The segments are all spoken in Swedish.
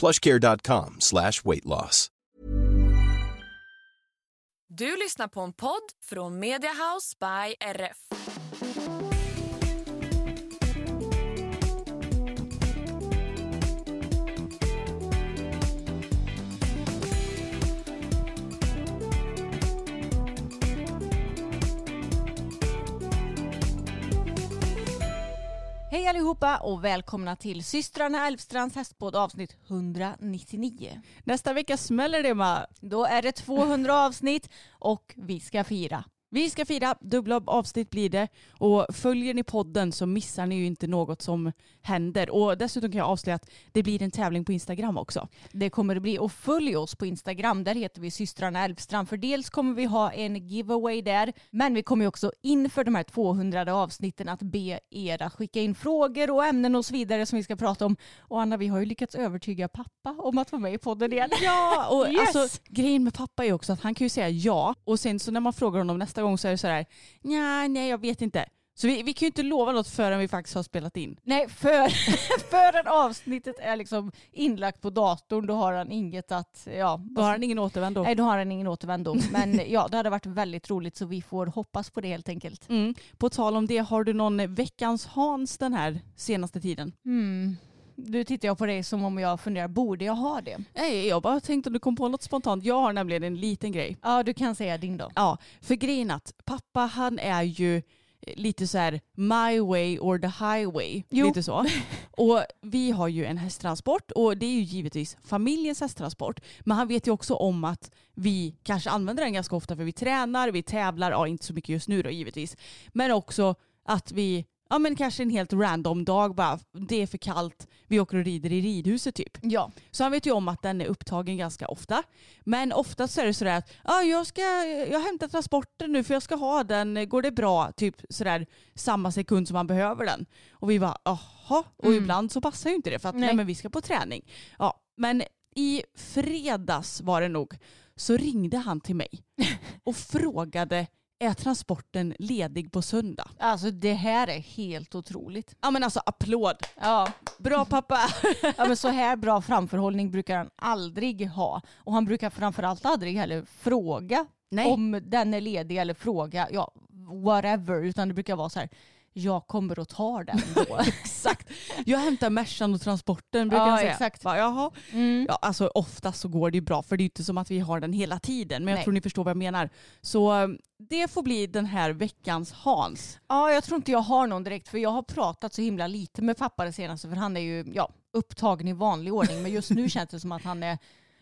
plushcare.com slash weight loss. Du lyssnar på en podd från Mediahouse by RF. Hej allihopa och välkomna till systrarna Älvstrands hästpodd avsnitt 199. Nästa vecka smäller det med. Då är det 200 avsnitt och vi ska fira. Vi ska fira, dubbla avsnitt blir det. Och följer ni podden så missar ni ju inte något som händer. Och dessutom kan jag avslöja att det blir en tävling på Instagram också. Det kommer det bli. Och följ oss på Instagram. Där heter vi systrarna Älvstrand. För dels kommer vi ha en giveaway där. Men vi kommer också inför de här 200 avsnitten att be er att skicka in frågor och ämnen och så vidare som vi ska prata om. Och Anna, vi har ju lyckats övertyga pappa om att vara med i podden igen. Ja, och Yes! alltså, grejen med pappa är också att han kan ju säga ja. Och sen så när man frågar honom nästa gång så är det sådär, nej, nej, jag vet inte. Så vi, vi kan ju inte lova något förrän vi faktiskt har spelat in. Nej, för, förrän avsnittet är liksom inlagt på datorn då har han inget att... Ja, Då har han ingen återvändo. Nej, då har han ingen återvändo. Men ja, det hade varit väldigt roligt så vi får hoppas på det helt enkelt. Mm. På tal om det, har du någon veckans Hans den här senaste tiden? Hmm. Nu tittar jag på dig som om jag funderar, borde jag ha det? Nej, jag bara tänkte om du kom på något spontant. Jag har nämligen en liten grej. Ja, du kan säga din då. Ja, för grejen att pappa han är ju lite så här my way or the highway. Jo. Lite så. Och vi har ju en hästtransport och det är ju givetvis familjens hästtransport. Men han vet ju också om att vi kanske använder den ganska ofta för vi tränar, vi tävlar, ja inte så mycket just nu då givetvis. Men också att vi Ja men kanske en helt random dag bara, det är för kallt, vi åker och rider i ridhuset typ. Ja. Så han vet ju om att den är upptagen ganska ofta. Men oftast så är det sådär att ah, jag, ska, jag hämtar transporten nu för jag ska ha den, går det bra? Typ sådär samma sekund som man behöver den. Och vi bara jaha, och Mm. ibland så passar ju inte det för att nej. Nej. men vi ska på träning. Ja, men i fredags var det nog så ringde han till mig och frågade är transporten ledig på söndag? Alltså det här är helt otroligt. Ja men alltså applåd. Ja, Bra pappa. ja men så här bra framförhållning brukar han aldrig ha. Och han brukar framförallt aldrig heller fråga Nej. om den är ledig eller fråga, ja whatever. Utan det brukar vara så här, jag kommer och tar den då. Exakt. Jag hämtar Mercan och transporten brukar Ja, jag säga. exakt. Bara, Jaha. Mm. Ja, alltså oftast så går det ju bra för det är ju inte som att vi har den hela tiden. Men jag Nej. tror ni förstår vad jag menar. Så eh, det får bli den här veckans Hans. Ja, jag tror inte jag har någon direkt för jag har pratat så himla lite med pappa det senaste för han är ju ja, upptagen i vanlig ordning men just nu känns det som att han är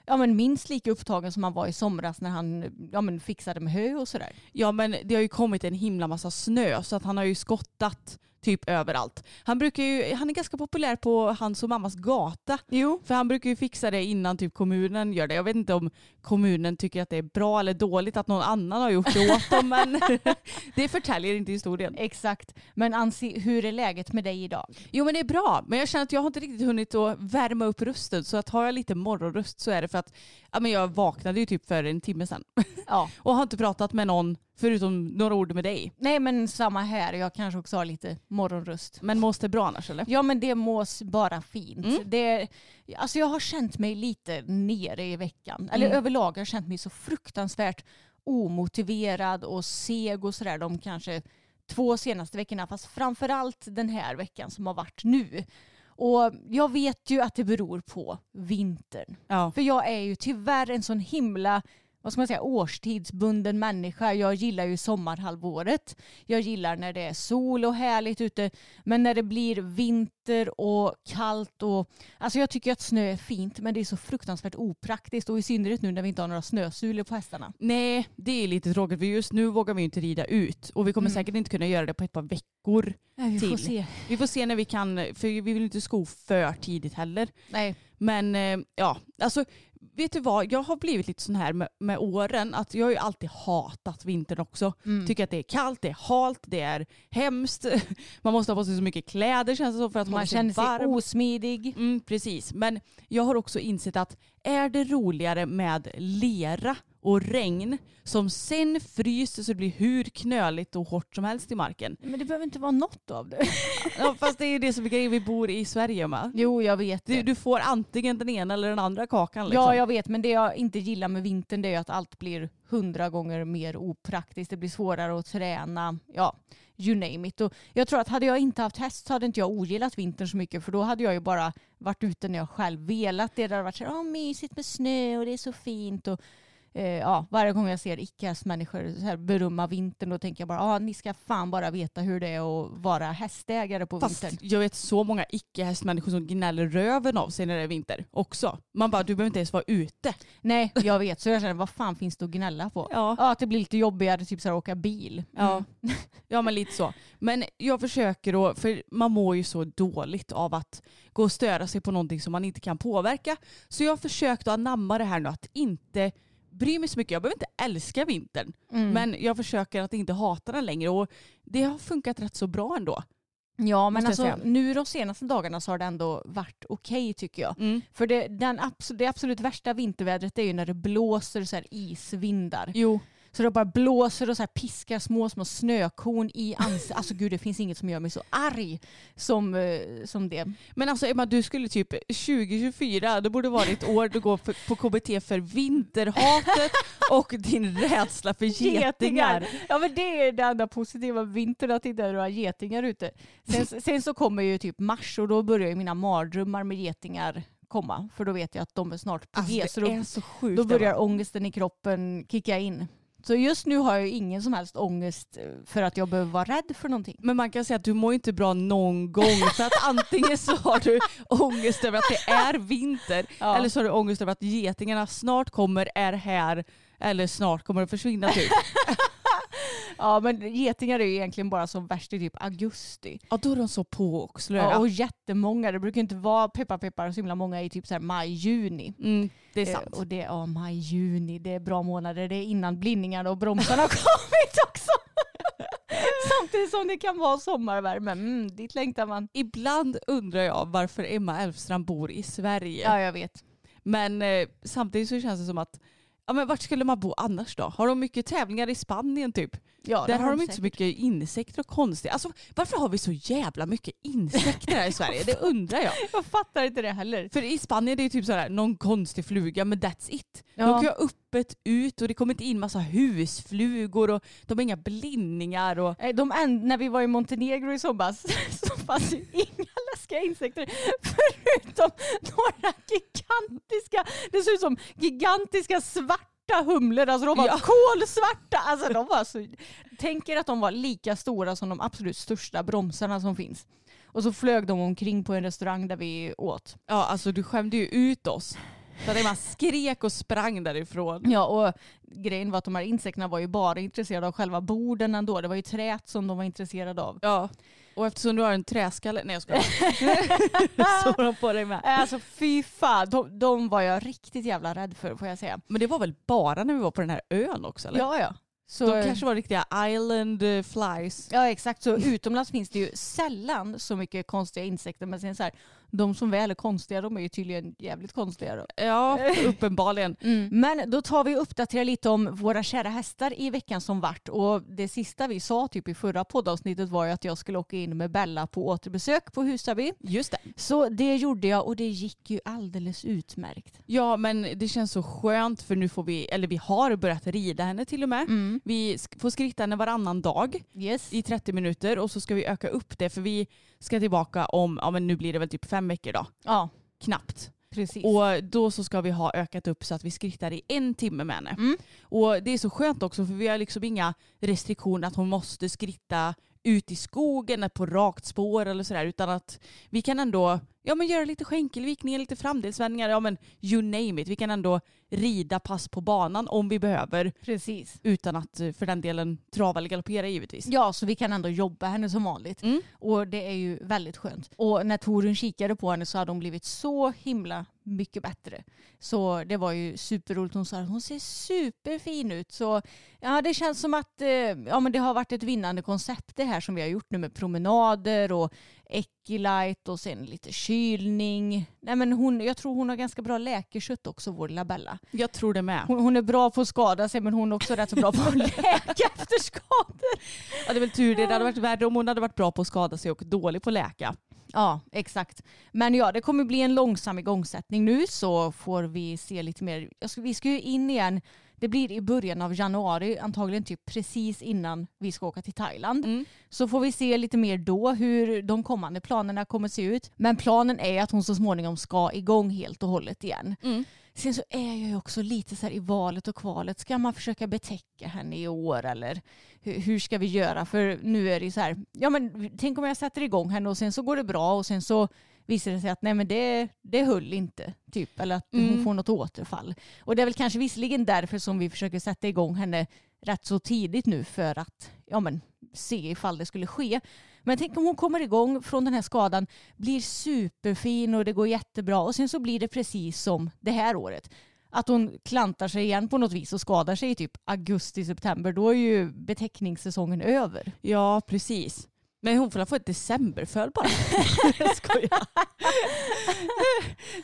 ja, men minst lika upptagen som han var i somras när han ja, men fixade med hö och sådär. Ja men det har ju kommit en himla massa snö så att han har ju skottat typ överallt. Han, brukar ju, han är ganska populär på hans och mammas gata. Jo. För han brukar ju fixa det innan typ kommunen gör det. Jag vet inte om kommunen tycker att det är bra eller dåligt att någon annan har gjort det åt dem men det förtäljer inte historien. Exakt. Men Ansi, hur är läget med dig idag? Jo men det är bra, men jag känner att jag har inte riktigt hunnit att värma upp rösten så att har jag lite morgonröst så är det för att ja, men jag vaknade ju typ för en timme sedan Ja. och har inte pratat med någon förutom några ord med dig. Nej men samma här, jag kanske också har lite morgonröst. Men mås det bra annars eller? Ja men det mås bara fint. Mm. Det, alltså jag har känt mig lite nere i veckan. Eller Mm. överlag har jag känt mig så fruktansvärt omotiverad och seg och sådär de kanske två senaste veckorna. Fast framförallt den här veckan som har varit nu. Och jag vet ju att det beror på vintern. Ja. För jag är ju tyvärr en sån himla vad ska man säga, årstidsbunden människa. Jag gillar ju sommarhalvåret. Jag gillar när det är sol och härligt ute. Men när det blir vinter och kallt och... Alltså jag tycker att snö är fint men det är så fruktansvärt opraktiskt och i synnerhet nu när vi inte har några snösulor på hästarna. Nej, det är lite tråkigt för just nu vågar vi inte rida ut och vi kommer Mm. säkert inte kunna göra det på ett par veckor. vi får Till. se. Vi får se när vi kan, för vi vill inte sko för tidigt heller. Nej. Men eh, ja, alltså vet du vad, jag har blivit lite sån här med, med åren att jag har ju alltid hatat vintern också. Mm. Tycker att det är kallt, det är halt, det är hemskt. Man måste ha på sig så mycket kläder känns det som för att hålla Man sig känner sig varm. osmidig. Mm, precis, men jag har också insett att är det roligare med lera och regn som sen fryser så det blir hur knöligt och hårt som helst i marken. Men det behöver inte vara något av det. Ja, fast det är ju det som är grejen, vi bor i Sverige med. Jo, jag vet det. Du, du får antingen den ena eller den andra kakan. Liksom. Ja, jag vet. Men det jag inte gillar med vintern det är att allt blir hundra gånger mer opraktiskt. Det blir svårare att träna. Ja, you name it. Och jag tror att hade jag inte haft häst så hade inte jag ogillat vintern så mycket. För då hade jag ju bara varit ute när jag själv velat. Det hade varit så här, "Åh, mysigt med snö och det är så fint. Och, eh, ja, varje gång jag ser icke-hästmänniskor här berömma vintern då tänker jag bara, ah, ni ska fan bara veta hur det är att vara hästägare på Fast vintern. jag vet så många icke-hästmänniskor som gnäller röven av sig när det är vinter också. Man bara, du behöver inte ens vara ute. Nej, jag vet. Så jag känner, vad fan finns det att gnälla på? Ja. Ja, att det blir lite jobbigare typ så här, att åka bil. Ja. Mm. ja men lite så. Men jag försöker då, för man mår ju så dåligt av att gå och störa sig på någonting som man inte kan påverka. Så jag har försökt att anamma det här nu att inte bry mig så mycket. Jag behöver inte älska vintern. Mm. Men jag försöker att inte hata den längre och det har funkat rätt så bra ändå. Ja, men alltså, nu de senaste dagarna så har det ändå varit okej tycker jag. För det, den det absolut värsta vintervädret är ju när det blåser så här isvindar. Jo, Så det bara blåser och så piskar små, små snökorn i ansiktet. Alltså gud, det finns inget som gör mig så arg som, eh, som det. Men alltså Emma, du skulle typ 2024, det borde vara ett år du går på KBT för vinterhatet och din rädsla för getingar. Ja men det är det enda positiva med vintern, att det inte är några getingar ute. Sen, sen så kommer ju typ mars och då börjar ju mina mardrömmar med getingar komma. För då vet jag att de är snart på Alltså, G. Så då, så sjukt. då börjar ångesten i kroppen kicka in. Så just nu har jag ingen som helst ångest eh, för att jag behöver vara rädd för någonting. Men man kan säga att du mår inte bra någon gång. För att antingen så har du ångest över att det är vinter Ja. eller så har du ångest över att getingarna snart kommer, är här eller snart kommer att försvinna typ. Ja men getingar är ju egentligen bara som värst i typ augusti. Ja då är de så på slöa. Ja, och jättemånga. Det brukar inte vara peppar peppar så himla många i typ så här maj, juni. Mm, det är Eh, sant. Och det, ja, maj, juni, det är bra månader. Det är innan blindningarna och bromsarna har kommit också. Samtidigt som det kan vara sommarvärme. Mm, dit längtar man. Ibland undrar jag varför Emma Elfstrand bor i Sverige. Ja, jag vet. Men eh, samtidigt så känns det som att Ja, men vart skulle man bo annars då? Har de mycket tävlingar i Spanien typ? Ja, det Där har de inte säkert. så mycket insekter och konstiga. Alltså varför har vi så jävla mycket insekter här i Sverige? Det undrar jag. Jag fattar inte det heller. För i Spanien det är typ sådär någon konstig fluga men that's it. Ja. De kan ju ha öppet ut och det kommer inte in massa husflugor och de har inga blindningar. Och... De en, när vi var i Montenegro i somras så fanns det inga läskiga insekter förutom några gigantiska, det ser ut som gigantiska svarta humlor. Alltså de var Ja. kolsvarta. Alltså de var så, tänk er att de var lika stora som de absolut största bromsarna som finns. Och så flög de omkring på en restaurang där vi åt. Ja alltså du skämde ju ut oss. Så att Emma skrek och sprang därifrån. Ja, och grejen var att de här insekterna var ju bara intresserade av själva borden ändå. Det var ju trät som de var intresserade av. Ja. Och eftersom du har en träskalle, nej jag skojar. så har de på dig med. Alltså fy fan, de, de var jag riktigt jävla rädd för får jag säga. Men det var väl bara när vi var på den här ön också eller? Ja, ja. Så, De kanske var riktiga island eh, flies. Ja exakt, så utomlands finns det ju sällan så mycket konstiga insekter. Men sen så här, de som väl är konstiga de är ju tydligen jävligt konstiga. Då. Ja, uppenbarligen. Men då tar vi och uppdaterar lite om våra kära hästar i veckan som vart. Och det sista vi sa typ i förra poddavsnittet var ju att jag skulle åka in med Bella på återbesök på Husaby. Just det. Så det gjorde jag och det gick ju alldeles utmärkt. Ja men det känns så skönt för nu får vi, eller vi har börjat rida henne till och med. Vi får skritta henne varannan dag Yes. i 30 minuter och så ska vi öka upp det för vi ska tillbaka om, ja men nu blir det väl typ fem veckor då. Ja. Knappt. Precis. Och då så ska vi ha ökat upp så att vi skrittar i en timme med henne. Mm. Och det är så skönt också för vi har liksom inga restriktioner att hon måste skritta ut i skogen på rakt spår eller sådär utan att vi kan ändå ja, men göra lite skänkelvikningar, lite framdelsvändningar, ja men you name it. Vi kan ändå rida pass på banan om vi behöver Precis. utan att eh, för den delen trava eller galoppera givetvis. Ja, så vi kan ändå jobba henne som vanligt. Mm. Och det är ju väldigt skönt. Och när Torun kikade på henne så hade hon blivit så himla mycket bättre. Så det var ju superroligt. Hon sa att hon ser superfin ut. Så ja, det känns som att eh, ja, men det har varit ett vinnande koncept det här som vi har gjort nu med promenader och Ecilight och sen lite kylning. Nej, men hon, jag tror hon har ganska bra läkekött också, vår Labella. Jag tror det med. Hon, hon är bra på att skada sig men hon är också rätt så bra på att läka efter skador. Ja, det är väl tur det. Det hade varit värre om hon hade varit bra på att skada sig och dålig på att läka. Ja, exakt. Men ja, det kommer bli en långsam igångsättning nu så får vi se lite mer. Jag ska, vi ska ju in igen. Det blir i början av januari, antagligen typ precis innan vi ska åka till Thailand. Mm. Så får vi se lite mer då hur de kommande planerna kommer se ut. Men planen är att hon så småningom ska igång helt och hållet igen. Mm. Sen så är jag ju också lite så här i valet och kvalet. Ska man försöka betäcka henne i år eller hur, hur ska vi göra? För nu är det ju så här, ja men tänk om jag sätter igång henne och sen så går det bra och sen så visar det sig att nej men det, det höll inte. Typ, eller att hon Mm. får något återfall. Och det är väl kanske visserligen därför som vi försöker sätta igång henne rätt så tidigt nu för att ja men, se ifall det skulle ske. Men tänk om hon kommer igång från den här skadan, blir superfin och det går jättebra och sen så blir det precis som det här året. Att hon klantar sig igen på något vis och skadar sig i typ augusti-september. Då är ju betäckningssäsongen över. Ja, precis. Men hon får få ett decemberföl bara. jag skojar.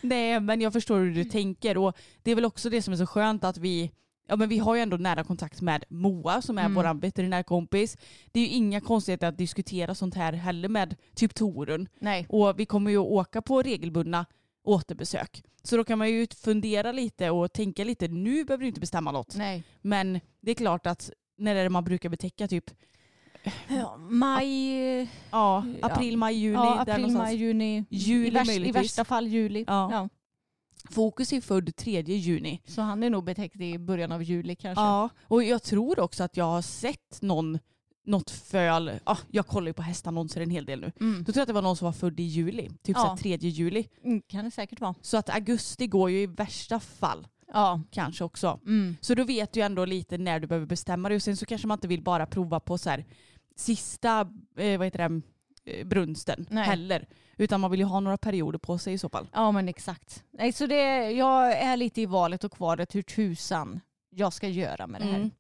Nej, men jag förstår hur du tänker. Och det är väl också det som är så skönt att vi Ja, men vi har ju ändå nära kontakt med Moa som är Mm. vår veterinärkompis. Det är ju inga konstigheter att diskutera sånt här heller med typ Torun. Nej. Och vi kommer ju åka på regelbundna återbesök. Så då kan man ju fundera lite och tänka lite. Nu behöver du inte bestämma något. Nej. Men det är klart att när är det man brukar betäcka typ maj, ja, april, maj, juli. ja, april, maj, juni. Juli I, värst, I värsta fall juli. Ja. Ja. Fokus är född 3 juni. Så han är nog betäckt i början av juli kanske. Ja, och jag tror också att jag har sett någon, något föl, ja, jag kollar ju på hästannonser en hel del nu. Mm. Då tror jag att det var någon som var född i juli, typ Ja. så här 3 juli. Mm, kan det säkert vara. Så att augusti går ju i värsta fall Ja. kanske också. Mm. Så då vet du ändå lite när du behöver bestämma dig och sen så kanske man inte vill bara prova på så här sista, eh, vad heter det, eh, brunsten Nej. heller. Utan man vill ju ha några perioder på sig i så fall. Ja men exakt. Nej, så det, jag är lite i valet och kvalet hur tusan jag ska göra med det här. Mm.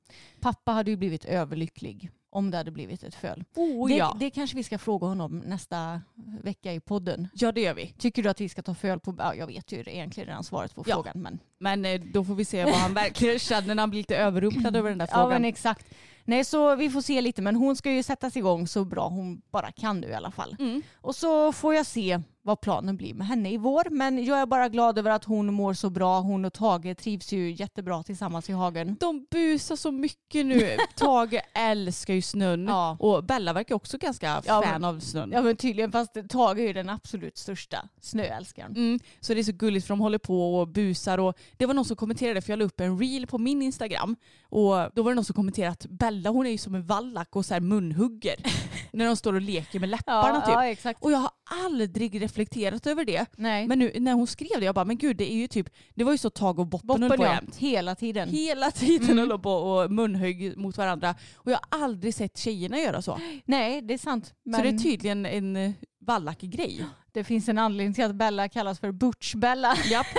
Pappa hade ju blivit överlycklig om det hade blivit ett föl. Oh, det, ja. det kanske vi ska fråga honom nästa vecka i podden. ja, det gör vi. Tycker du att vi ska ta föl på... Ja, jag vet ju egentligen redan svaret på Ja. frågan. Men... Men eh, då får vi se vad han verkligen känner när han blir lite överrumplad över den där Ja frågan. men exakt. Nej så vi får se lite men hon ska ju sättas igång så bra hon bara kan nu i alla fall. Mm. Och så får jag se vad planen blir med henne i vår. Men jag är bara glad över att hon mår så bra. Hon och Tage trivs ju jättebra tillsammans i hagen. De busar så mycket nu. Tage älskar ju snön. Ja. Och Bella verkar också ganska Ja, fan men- av snön. Ja men tydligen fast Tage är ju den absolut största snöälskaren. Mm, så det är så gulligt för de håller på och busar. Och det var någon som kommenterade, för jag la upp en reel på min Instagram. Och då var det någon som kommenterade att Bella hon är ju som en vallack och så här munhugger. när de står och leker med läpparna typ. ja exakt. Och jag har aldrig reflekterat över det. Nej. Men nu när hon skrev det, jag bara, men gud det är ju typ, det var ju så Tag och Boppen, höll Boppen på jämt. hela tiden. Hela tiden Mm. höll de på och munhögg mot varandra. Och jag har aldrig sett tjejerna göra så. Nej det är sant. Men Så det är tydligen en eh, vallackig grej. det finns en anledning till att Bella kallas för Butch-Bella. Japp.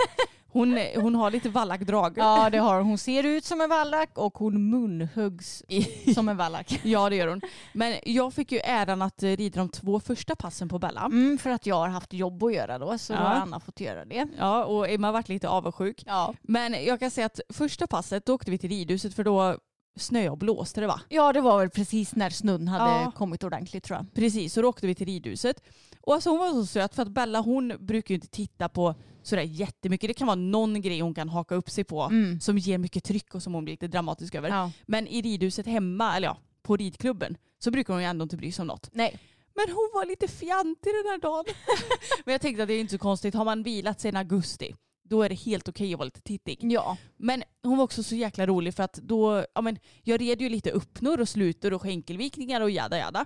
Hon, hon har lite vallackdrag. Ja det har hon. Hon ser ut som en vallack och hon munhuggs som en vallack. Ja det gör hon. Men jag fick ju äran att rida de två första passen på Bella. Mm, för att jag har haft jobb att göra då så då Ja. har Anna fått göra det. Ja och Emma varit lite avundsjuk. Ja. Men jag kan säga att första passet då åkte vi till ridhuset för då snö och blåste det va? ja det var väl precis när snön hade Ja. kommit ordentligt tror jag. Precis, så då åkte vi till ridhuset. Och alltså hon var så söt för att Bella hon brukar ju inte titta på sådär jättemycket. Det kan vara någon grej hon kan haka upp sig på Mm. som ger mycket tryck och som hon blir lite dramatisk över. Ja. Men i ridhuset hemma, eller ja, på ridklubben så brukar hon ju ändå inte bry sig om något. Nej. Men hon var lite fjantig den här dagen. men jag tänkte att det är inte så konstigt. Har man vilat sedan augusti då är det helt okej att vara lite tittig. Ja. Men hon var också så jäkla rolig för att då, ja men jag red ju lite uppnor och slutor och skänkelvikningar och jada jada.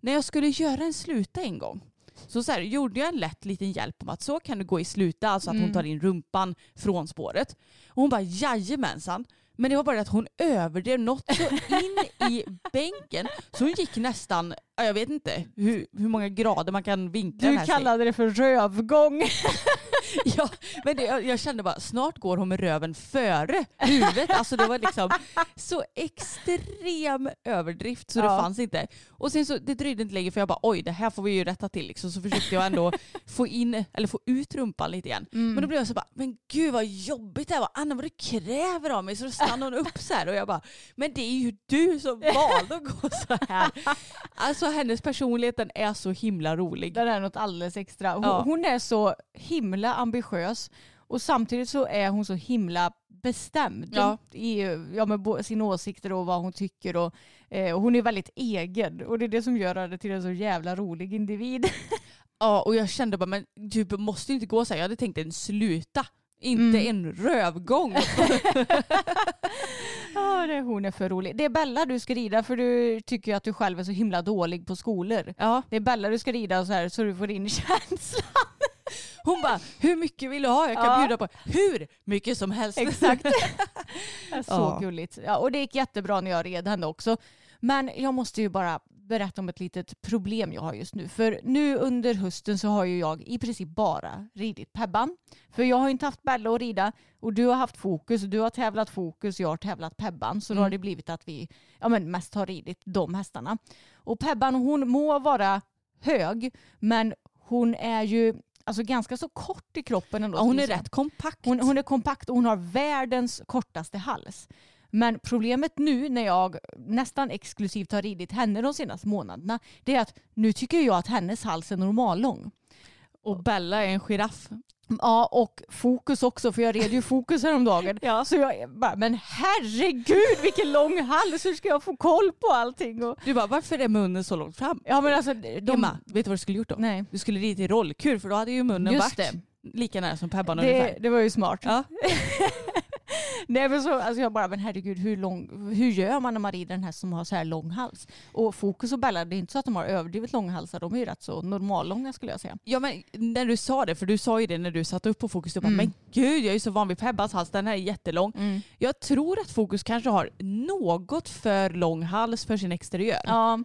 När jag skulle göra en sluta en gång så, så här, gjorde jag en lätt liten hjälp om att så kan du gå i sluta, alltså att hon Mm. tar in rumpan från spåret. Och hon bara jajamensan. Men det var bara det att hon överdrev något så in i bänken så hon gick nästan, ja, jag vet inte hur, hur många grader man kan vinkla den Du här sig. kallade det för rövgång. Ja, men det, jag, jag kände bara snart går hon med röven före huvudet. Alltså det var liksom så extrem överdrift så det Ja. fanns inte. Och sen så det dröjde inte länge för jag bara oj det här får vi ju rätta till liksom. Så försökte jag ändå få in eller få ut rumpan lite igen. Mm. Men då blev jag så bara men gud vad jobbigt det här var. Anna vad du kräver av mig. Så då stannade hon upp så här och jag bara men det är ju du som valde att gå så här. Alltså hennes personlighet den är så himla rolig. Det är något alldeles extra. Hon, Ja. hon är så himla ambitiös och samtidigt så är hon så himla bestämd Ja. i ja, med sina åsikter och vad hon tycker. Och, eh, och hon är väldigt egen och det är det som gör henne till en så jävla rolig individ. Ja och jag kände bara men du måste ju inte gå så här. Jag hade tänkt en sluta. Inte Mm. en rövgång. Ja, det, hon är för rolig. Det är Bella du ska rida för du tycker ju att du själv är så himla dålig på skolor. Ja. Det är Bella du ska rida så här så du får in känslan. Hon bara, hur mycket vill du ha? Jag kan Ja. bjuda på hur mycket som helst. Exakt. så Ja. gulligt. Ja, och det gick jättebra när jag red henne också. Men jag måste ju bara berätta om ett litet problem jag har just nu. För nu under hösten så har ju jag i princip bara ridit Pebban. För jag har inte haft Bella att rida och du har haft fokus. Du har tävlat fokus, jag har tävlat Pebban. Så då Mm. har det blivit att vi ja, men mest har ridit de hästarna. Och Pebban hon må vara hög men hon är ju alltså ganska så kort i kroppen ändå. Ja, hon är säga. rätt kompakt. Hon, hon är kompakt och hon har världens kortaste hals. Men problemet nu när jag nästan exklusivt har ridit henne de senaste månaderna det är att nu tycker jag att hennes hals är normallång. Och Bella är en giraff. Ja och fokus också för jag red ju fokus häromdagen. Ja. Så jag bara, men herregud vilken lång hals, hur ska jag få koll på allting? Och, Du bara, varför är munnen så långt fram? ja men alltså de... Emma, vet du vad du skulle gjort då? Nej. Du skulle ridit i rollkur för då hade ju munnen Just varit det. lika nära som Pebban Det, ungefär. det var ju smart. Ja. Nej men så, alltså jag bara, men herregud hur, lång, hur gör man när man rider en häst som har så här lång hals? Och Fokus och Bella, det är inte så att de har överdrivet långa halsar, de är ju rätt så normallånga skulle jag säga. Ja men när du sa det, för du sa ju det när du satt upp på Fokus, du bara Mm. men gud jag är så van vid Pebbas hals, den här är jättelång. Jag tror att Fokus kanske har något för lång hals för sin exteriör. Ja,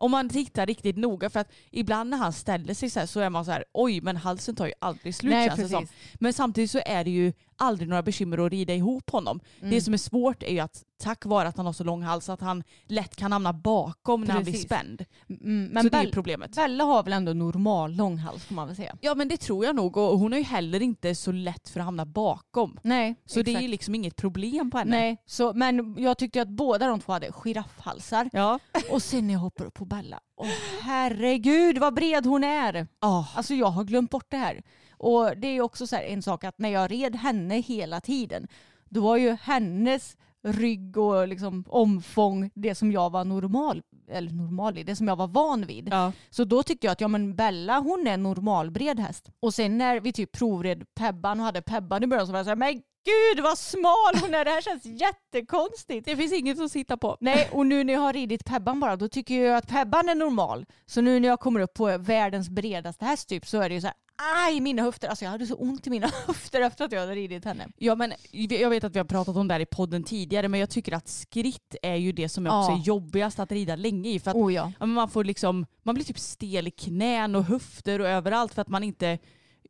Om man tittar riktigt noga för att ibland när han ställer sig så här så är man så här oj men halsen tar ju aldrig slut nej känns det som. Men samtidigt så är det ju aldrig några bekymmer att rida ihop honom. Mm. Det som är svårt är ju att tack vare att han har så lång hals att han lätt kan hamna bakom när han blir Precis. spänd. Mm, men så det är Bell- problemet. Bella har väl ändå normal lång hals får man väl säga. Ja men det tror jag nog och hon är ju heller inte så lätt för att hamna bakom. Nej, Så det är exakt. liksom inget problem på henne. Nej, så, men jag tyckte att båda de två hade giraffhalsar. Ja. Och sen när jag hoppar upp på Bella, åh herregud vad bred hon är! Oh. Alltså jag har glömt bort det här. Och det är ju också så en sak att när jag red henne hela tiden, då var ju hennes rygg och liksom omfång det som jag var normal, eller normal i, det som jag var van vid. Ja. Så då tyckte jag att ja men Bella hon är en normalbred häst. Och sen när vi typ provred Pebban och hade Pebban i början så var jag så här, men gud vad smal hon är, det här känns jättekonstigt. Det finns inget att sitta på. Nej, och nu när jag har ridit Pebban bara, då tycker jag att Pebban är normal. Så nu när jag kommer upp på världens bredaste häst typ så är det ju så här, aj mina höfter, alltså jag hade så ont i mina höfter efter att jag hade ridit henne. Ja men jag vet att vi har pratat om det här i podden tidigare men jag tycker att skritt är ju det som också Ja. är jobbigast att rida länge i. För att Oh ja. man, får liksom, man blir typ stel i knän och höfter och överallt för att man inte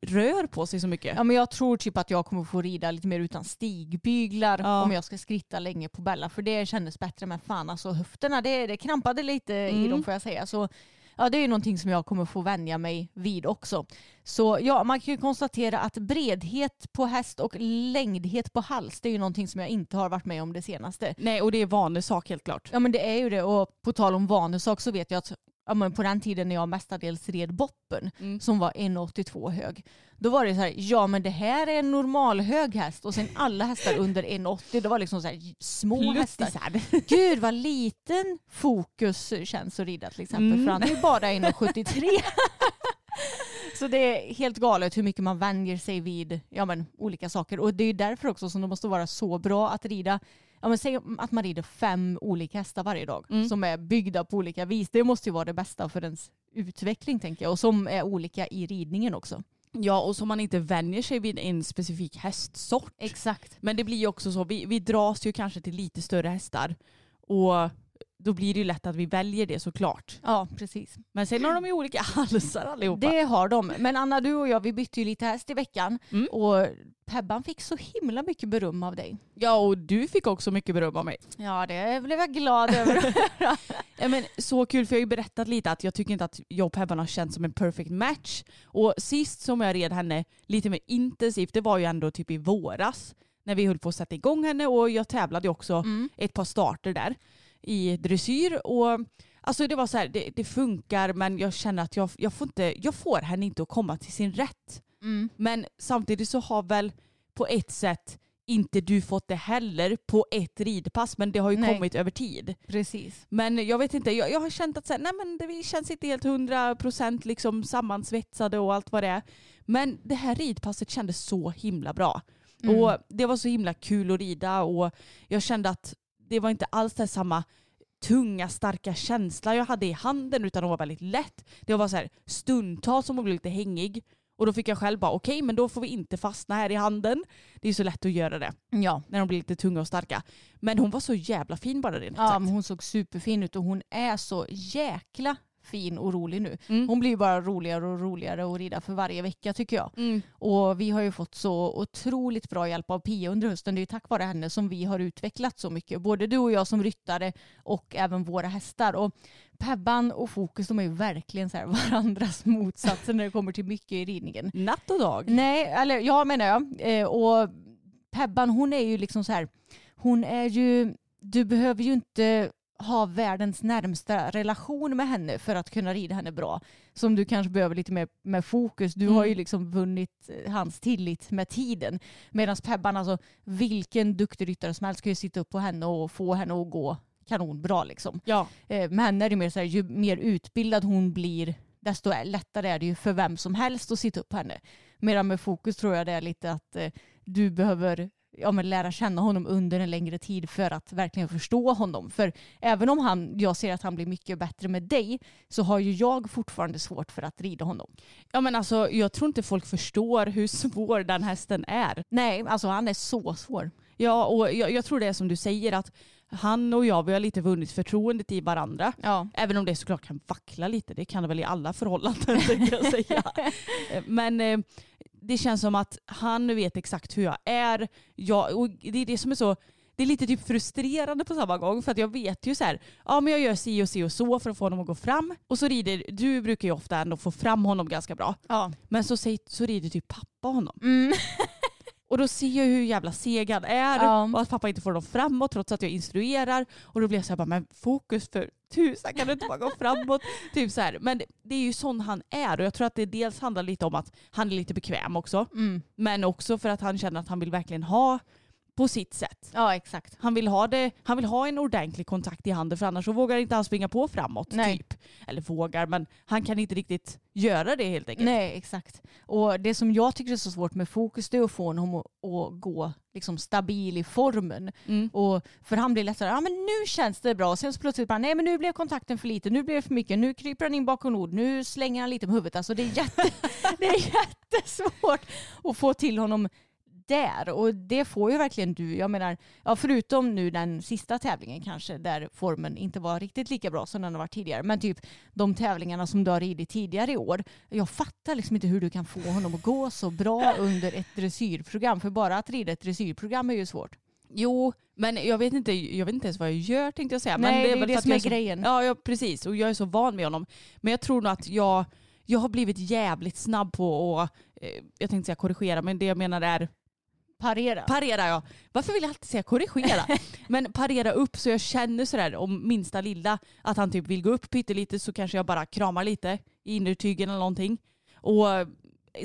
rör på sig så mycket. Ja men jag tror typ att jag kommer få rida lite mer utan stigbyglar Ja. om jag ska skritta länge på Bella för det kändes bättre men fan alltså höfterna det, det krampade lite i Mm. dem får jag säga. Så ja det är ju någonting som jag kommer få vänja mig vid också. Så ja man kan ju konstatera att bredhet på häst och längdhet på hals det är ju någonting som jag inte har varit med om det senaste. Nej och det är vanesak helt klart. Ja men det är ju det och på tal om vanesak så vet jag att ja, men på den tiden när jag mestadels red boppen Mm. som var 1,82 hög. Då var det så här, ja men det här är en normal hög häst och sen alla hästar under 1,80 det var liksom så här små hästar. Pluttisar. Gud vad liten fokus känns att rida till exempel Mm. för han är ju bara 1,73. Så det är helt galet hur mycket man vänjer sig vid ja, men, olika saker. Och det är därför också som det måste vara så bra att rida Ja, men säg att man rider fem olika hästar varje dag Mm. som är byggda på olika vis. Det måste ju vara det bästa för ens utveckling tänker jag. Och som är olika i ridningen också. Ja och så man inte vänjer sig vid en specifik hästsort. Exakt. Men det blir ju också så, vi, vi dras ju kanske till lite större hästar. Och då blir det ju lätt att vi väljer det såklart. Ja, precis. Men sen har de ju olika halsar allihopa. Det har de. Men Anna, du och jag vi bytte ju lite häst i veckan. Mm. Och Pebban fick så himla mycket beröm av dig. Ja och du fick också mycket beröm av mig. Ja, det blev jag glad över. Ja, men så kul för jag har ju berättat lite att jag tycker inte att jag och Pebban har känt som en perfect match. Och sist som jag red henne lite mer intensivt det var ju ändå typ i våras. När vi höll på att sätta igång henne och jag tävlade ju också Mm. ett par starter där i dressyr. Och alltså det var så här, det, det funkar men jag känner att jag, jag, får inte, jag får henne inte att komma till sin rätt. Mm. Men samtidigt så har väl på ett sätt inte du fått det heller på ett ridpass men det har ju Nej. kommit över tid. Precis. Men jag vet inte, jag, jag har känt att så här, nej, men det känns inte helt hundra procent liksom sammansvetsade och allt vad det är. Men det här ridpasset kändes så himla bra. Mm. Och det var så himla kul att rida och jag kände att det var inte alls det samma tunga starka känsla jag hade i handen utan den var väldigt lätt. Det var så här stundtals som hon blev lite hängig och då fick jag själv bara okej men då får vi inte fastna här i handen. Det är så lätt att göra det Ja. när de blir lite tunga och starka. Men hon var så jävla fin bara rent Ja, sagt. men hon såg superfin ut och hon är så jäkla fin och rolig nu. Mm. Hon blir ju bara roligare och roligare att rida för varje vecka tycker jag. Mm. Och vi har ju fått så otroligt bra hjälp av Pia under hösten. Det är ju tack vare henne som vi har utvecklat så mycket. Både du och jag som ryttare och även våra hästar. Och Pebban och Fokus de är ju verkligen så här varandras motsatser när det kommer till mycket i ridningen. Natt och dag. Nej, eller ja menar jag. Eh, och Pebban hon är ju liksom så här, hon är ju, du behöver ju inte ha världens närmsta relation med henne för att kunna rida henne bra. Som du kanske behöver lite mer med fokus. Du Mm. har ju liksom vunnit eh, hans tillit med tiden. Medan Pebban, alltså vilken duktig ryttare som helst kan ju sitta upp på henne och få henne att gå kanonbra liksom. Ja. Eh, med henne är det mer så här, ju mer utbildad hon blir desto lättare är det ju för vem som helst att sitta upp på henne. Medan med fokus tror jag det är lite att eh, du behöver ja, men lära känna honom under en längre tid för att verkligen förstå honom. För även om han, jag ser att han blir mycket bättre med dig så har ju jag fortfarande svårt för att rida honom. ja men alltså jag tror inte folk förstår hur svår den hästen är. Nej, alltså han är så svår. Ja och jag, jag tror det är som du säger att han och jag vi har lite vunnit förtroendet i varandra. Ja. Även om det såklart kan vackla lite, det kan det väl i alla förhållanden jag säga. Eh, Men eh, det känns som att han vet exakt hur jag är. Jag, och det är det som är så det är lite typ frustrerande på samma gång för att jag vet ju så här, ja men jag gör si och si och så för att få honom att gå fram. Och så rider, du brukar ju ofta ändå få fram honom ganska bra. ja. Men så, säger- så rider typ pappa honom. Mm. Och då ser jag hur jävla seg han är Ja. och att pappa inte får dem framåt trots att jag instruerar. Och då blir jag så här, bara, men fokus för tusan kan du inte bara gå framåt? typ så här. Men det, är ju sån han är och jag tror att det dels handlar lite om att han är lite bekväm också. Mm. Men också för att han känner att han vill verkligen ha på sitt sätt. ja, exakt. Han vill, ha det, han vill ha en ordentlig kontakt i handen för annars så vågar inte han springa på framåt. Nej. Typ. Eller vågar men han kan inte riktigt göra det helt enkelt. Nej, exakt. Och det som jag tycker är så svårt med fokus det är att få honom att, gå liksom stabil i formen. Mm. Och för han blir lättare, ja men nu känns det bra. Och sen så plötsligt bara, nej men nu blev kontakten för lite, nu blev det för mycket, nu kryper han in bakom ord, nu slänger han lite med huvudet. Alltså det är, jätte, det är jättesvårt att få till honom där. Och det får ju verkligen du. Jag menar, ja, förutom nu den sista tävlingen kanske, där formen inte var riktigt lika bra som den har varit tidigare. Men typ de tävlingarna som du har ridit tidigare i år. Jag fattar liksom inte hur du kan få honom att gå så bra under ett dressyrprogram. För bara att rida ett dressyrprogram är ju svårt. Jo, men jag vet, inte, jag vet inte ens vad jag gör tänkte jag säga. men Nej, det är väl det som är så- grejen. Ja, ja, precis. Och jag är så van med honom. Men jag tror nog att jag, jag har blivit jävligt snabb på att, eh, jag tänkte säga korrigera, men det jag menar är Parera. Parera ja. Varför vill jag alltid säga korrigera? Men parera upp så jag känner sådär om minsta lilla att han typ vill gå upp pyttelite så kanske jag bara kramar lite i innertygen eller någonting. Och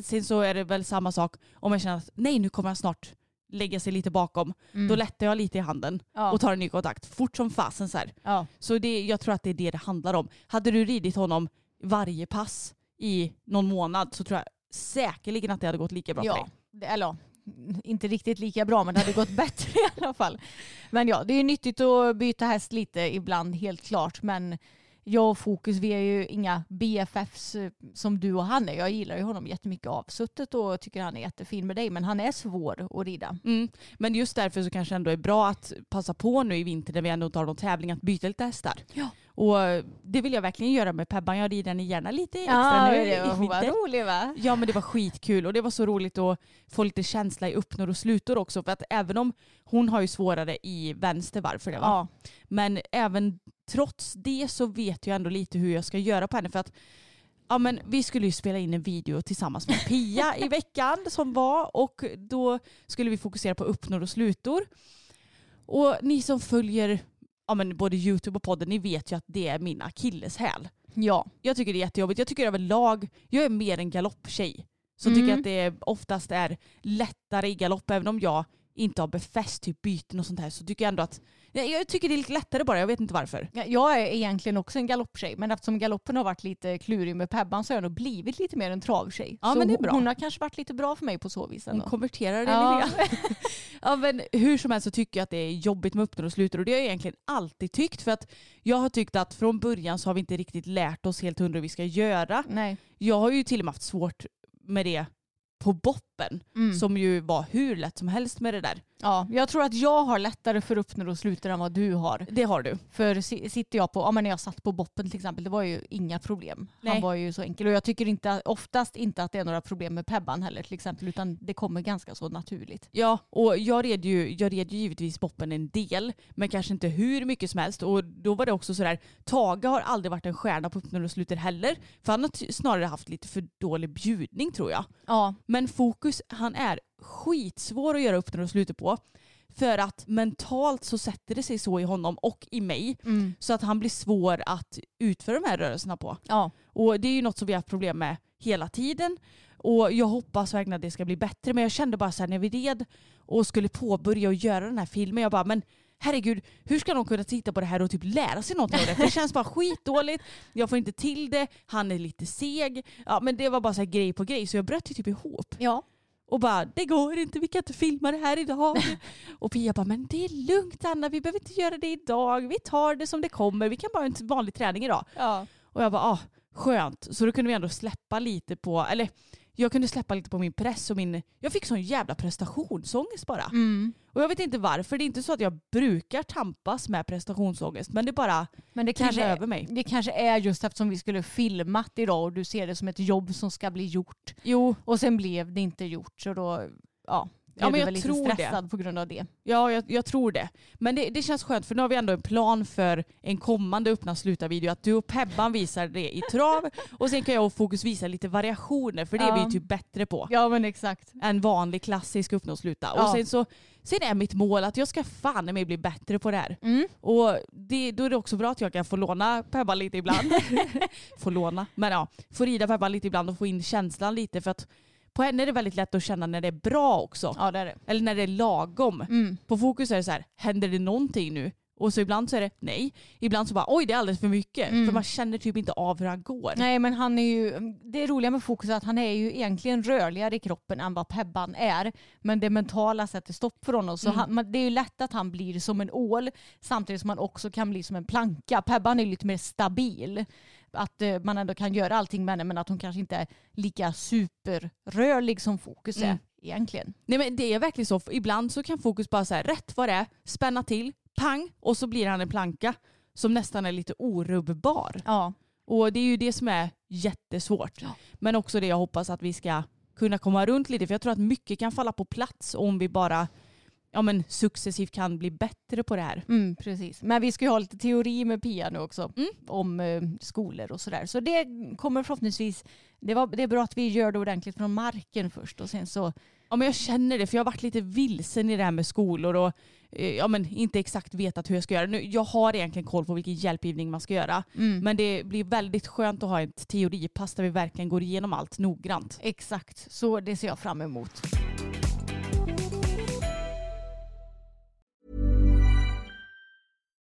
sen så är det väl samma sak om jag känner att nej nu kommer han snart lägga sig lite bakom. Mm. Då lättar jag lite i handen ja. och tar en ny kontakt fort som fasen så ja. Så det, jag tror att det är det det handlar om. Hade du ridit honom varje pass i någon månad så tror jag säkerligen att det hade gått lika bra för ja. dig. Det- Eller inte riktigt lika bra men det hade gått bättre i alla fall. Men ja, det är nyttigt att byta häst lite ibland helt klart. Men jag och Fokus vi är ju inga BFFs eh, som du och han är. Jag gillar ju honom jättemycket avsuttet och tycker han är jättefin med dig. Men han är svår att rida. Mm. Men just därför så kanske ändå är bra att passa på nu i vinter när vi ändå tar någon tävling att byta lite hästar. Ja. Och det vill jag verkligen göra med Pebban. Jag rider henne gärna lite extra nu det var, hon var rolig va? Ja men det var skitkul och det var så roligt att få lite känsla i öppnor och slutor också för att även om hon har ju svårare i vänster varv för det va? Ja. Men även trots det så vet jag ändå lite hur jag ska göra på henne för att Ja men vi skulle ju spela in en video tillsammans med Pia i veckan som var och då skulle vi fokusera på öppnor och slutor. Och ni som följer ja, men både YouTube och podden, ni vet ju att det är min akilleshäl. ja. Jag tycker det är jättejobbigt. Jag tycker överlag, jag är mer en galopptjej. Så Mm. tycker jag att det oftast är lättare i galopp. Även om jag inte har befäst typ byten och sånt här så tycker jag ändå att jag jag tycker det är lite lättare bara. Jag vet inte varför. Ja, Jag är egentligen också en galopptjej men eftersom galoppen har varit lite klurig med Pebban så har jag nog blivit lite mer en travtjej. Ja, så men det är bra. hon har kanske varit lite bra för mig på så vis Hon ändå. konverterar det Ja. lite grann. ja, men hur som helst så tycker jag att det är jobbigt med öppnor och slutor och det har jag egentligen alltid tyckt för att jag har tyckt att från början så har vi inte riktigt lärt oss helt hundra hur vi ska göra. Nej. Jag har ju till och med haft svårt med det på boppen Mm. som ju var hur lätt som helst med det där. Ja, jag tror att jag har lättare för öppnor och slutar än vad du har. Det har du. För si- sitter jag på, ja men när jag satt på boppen till exempel, det var ju inga problem. Han Nej. var ju så enkel och jag tycker inte, oftast inte att det är några problem med Pebban heller till exempel utan det kommer ganska så naturligt. Ja, och jag red ju, jag red ju givetvis boppen en del, men kanske inte hur mycket som helst. Och då var det också sådär, Tage har aldrig varit en stjärna på öppnor och sluter heller. För han har snarare haft lite för dålig bjudning tror jag. Ja, Men Fokus, han är skitsvår att göra öppnor och sluter på. För att mentalt så sätter det sig så i honom och i mig. mm. Så att han blir svår att utföra de här rörelserna på. ja. Och det är ju något som vi har haft problem med hela tiden. Och jag hoppas verkligen att det ska bli bättre. Men jag kände bara så här när vi red och skulle påbörja och göra den här filmen. Jag bara, men herregud, hur ska de kunna titta på det här och typ lära sig någonting av det? För det känns bara skitdåligt. Jag får inte till det. Han är lite seg. Ja, men det var bara så här grej på grej. Så jag bröt ju typ ihop. ja. Och bara, det går inte, vi kan inte filma det här idag. och Pia bara, men det är lugnt Anna, vi behöver inte göra det idag. Vi tar det som det kommer. Vi kan bara ha en vanlig träning idag. ja. Och jag bara, ah, skönt. Så då kunde vi ändå släppa lite på, eller jag kunde släppa lite på min press och min, jag fick sån jävla prestationsångest bara. Mm. Och jag vet inte varför, det är inte så att jag brukar tampas med prestationsångest men det bara Men det kanske över mig. det kanske är just eftersom vi skulle filmat idag och du ser det som ett jobb som ska bli gjort. Jo, Och sen blev det inte gjort så då, ja. Ja, men jag väl lite tror det. stressad på grund av det. ja jag, jag tror det. Men det, det känns skönt för nu har vi ändå en plan för en kommande öppna sluta video att du och Pebban visar det i trav och sen kan jag och Fokus visa lite variationer för det är vi Ja. ju typ bättre på. Ja men exakt. en vanlig klassisk öppna sluta. Ja. Och sen, så, sen är mitt mål att jag ska fan mig bli bättre på det här. Mm. Och det, då är det också bra att jag kan få låna Pebban lite ibland. få låna, men ja. Få rida Pebban lite ibland och få in känslan lite för att på henne är det väldigt lätt att känna när det är bra också. Ja det är det. Eller när det är lagom. Mm. På fokus är det så här, händer det någonting nu? Och så ibland så är det nej. Ibland så bara oj det är alldeles för mycket. Mm. För man känner typ inte av hur han går. Nej men han är ju, det roliga med fokus är att han är ju egentligen rörligare i kroppen än vad Pebban är. Men det mentala sätter stopp för honom. Så Mm. han, det är ju lätt att han blir som en ål samtidigt som han också kan bli som en planka. Pebban är lite mer stabil. Att eh, man ändå kan göra allting med henne men att hon kanske inte är lika superrörlig som fokus är Mm. egentligen. Nej men det är verkligen så. Ibland så kan fokus bara säga rätt vad det är, spänna till, pang och så blir han en planka som nästan är lite orubbbar. Ja. Och det är ju det som är jättesvårt. Ja. Men också det jag hoppas att vi ska kunna komma runt lite för jag tror att mycket kan falla på plats om vi bara ja, men successivt kan bli bättre på det här. Mm, precis. Men vi ska ju ha lite teori med Pia nu också Mm. om eh, skolor och sådär. Så det kommer förhoppningsvis, det, var, det är bra att vi gör det ordentligt från marken först och sen så Ja men jag känner det för jag har varit lite vilsen i det här med skolor och eh, ja, men inte exakt vetat hur jag ska göra. Nu, jag har egentligen koll på vilken hjälpgivning man ska göra. Mm. Men det blir väldigt skönt att ha ett teoripass där vi verkligen går igenom allt noggrant. Exakt, så det ser jag fram emot.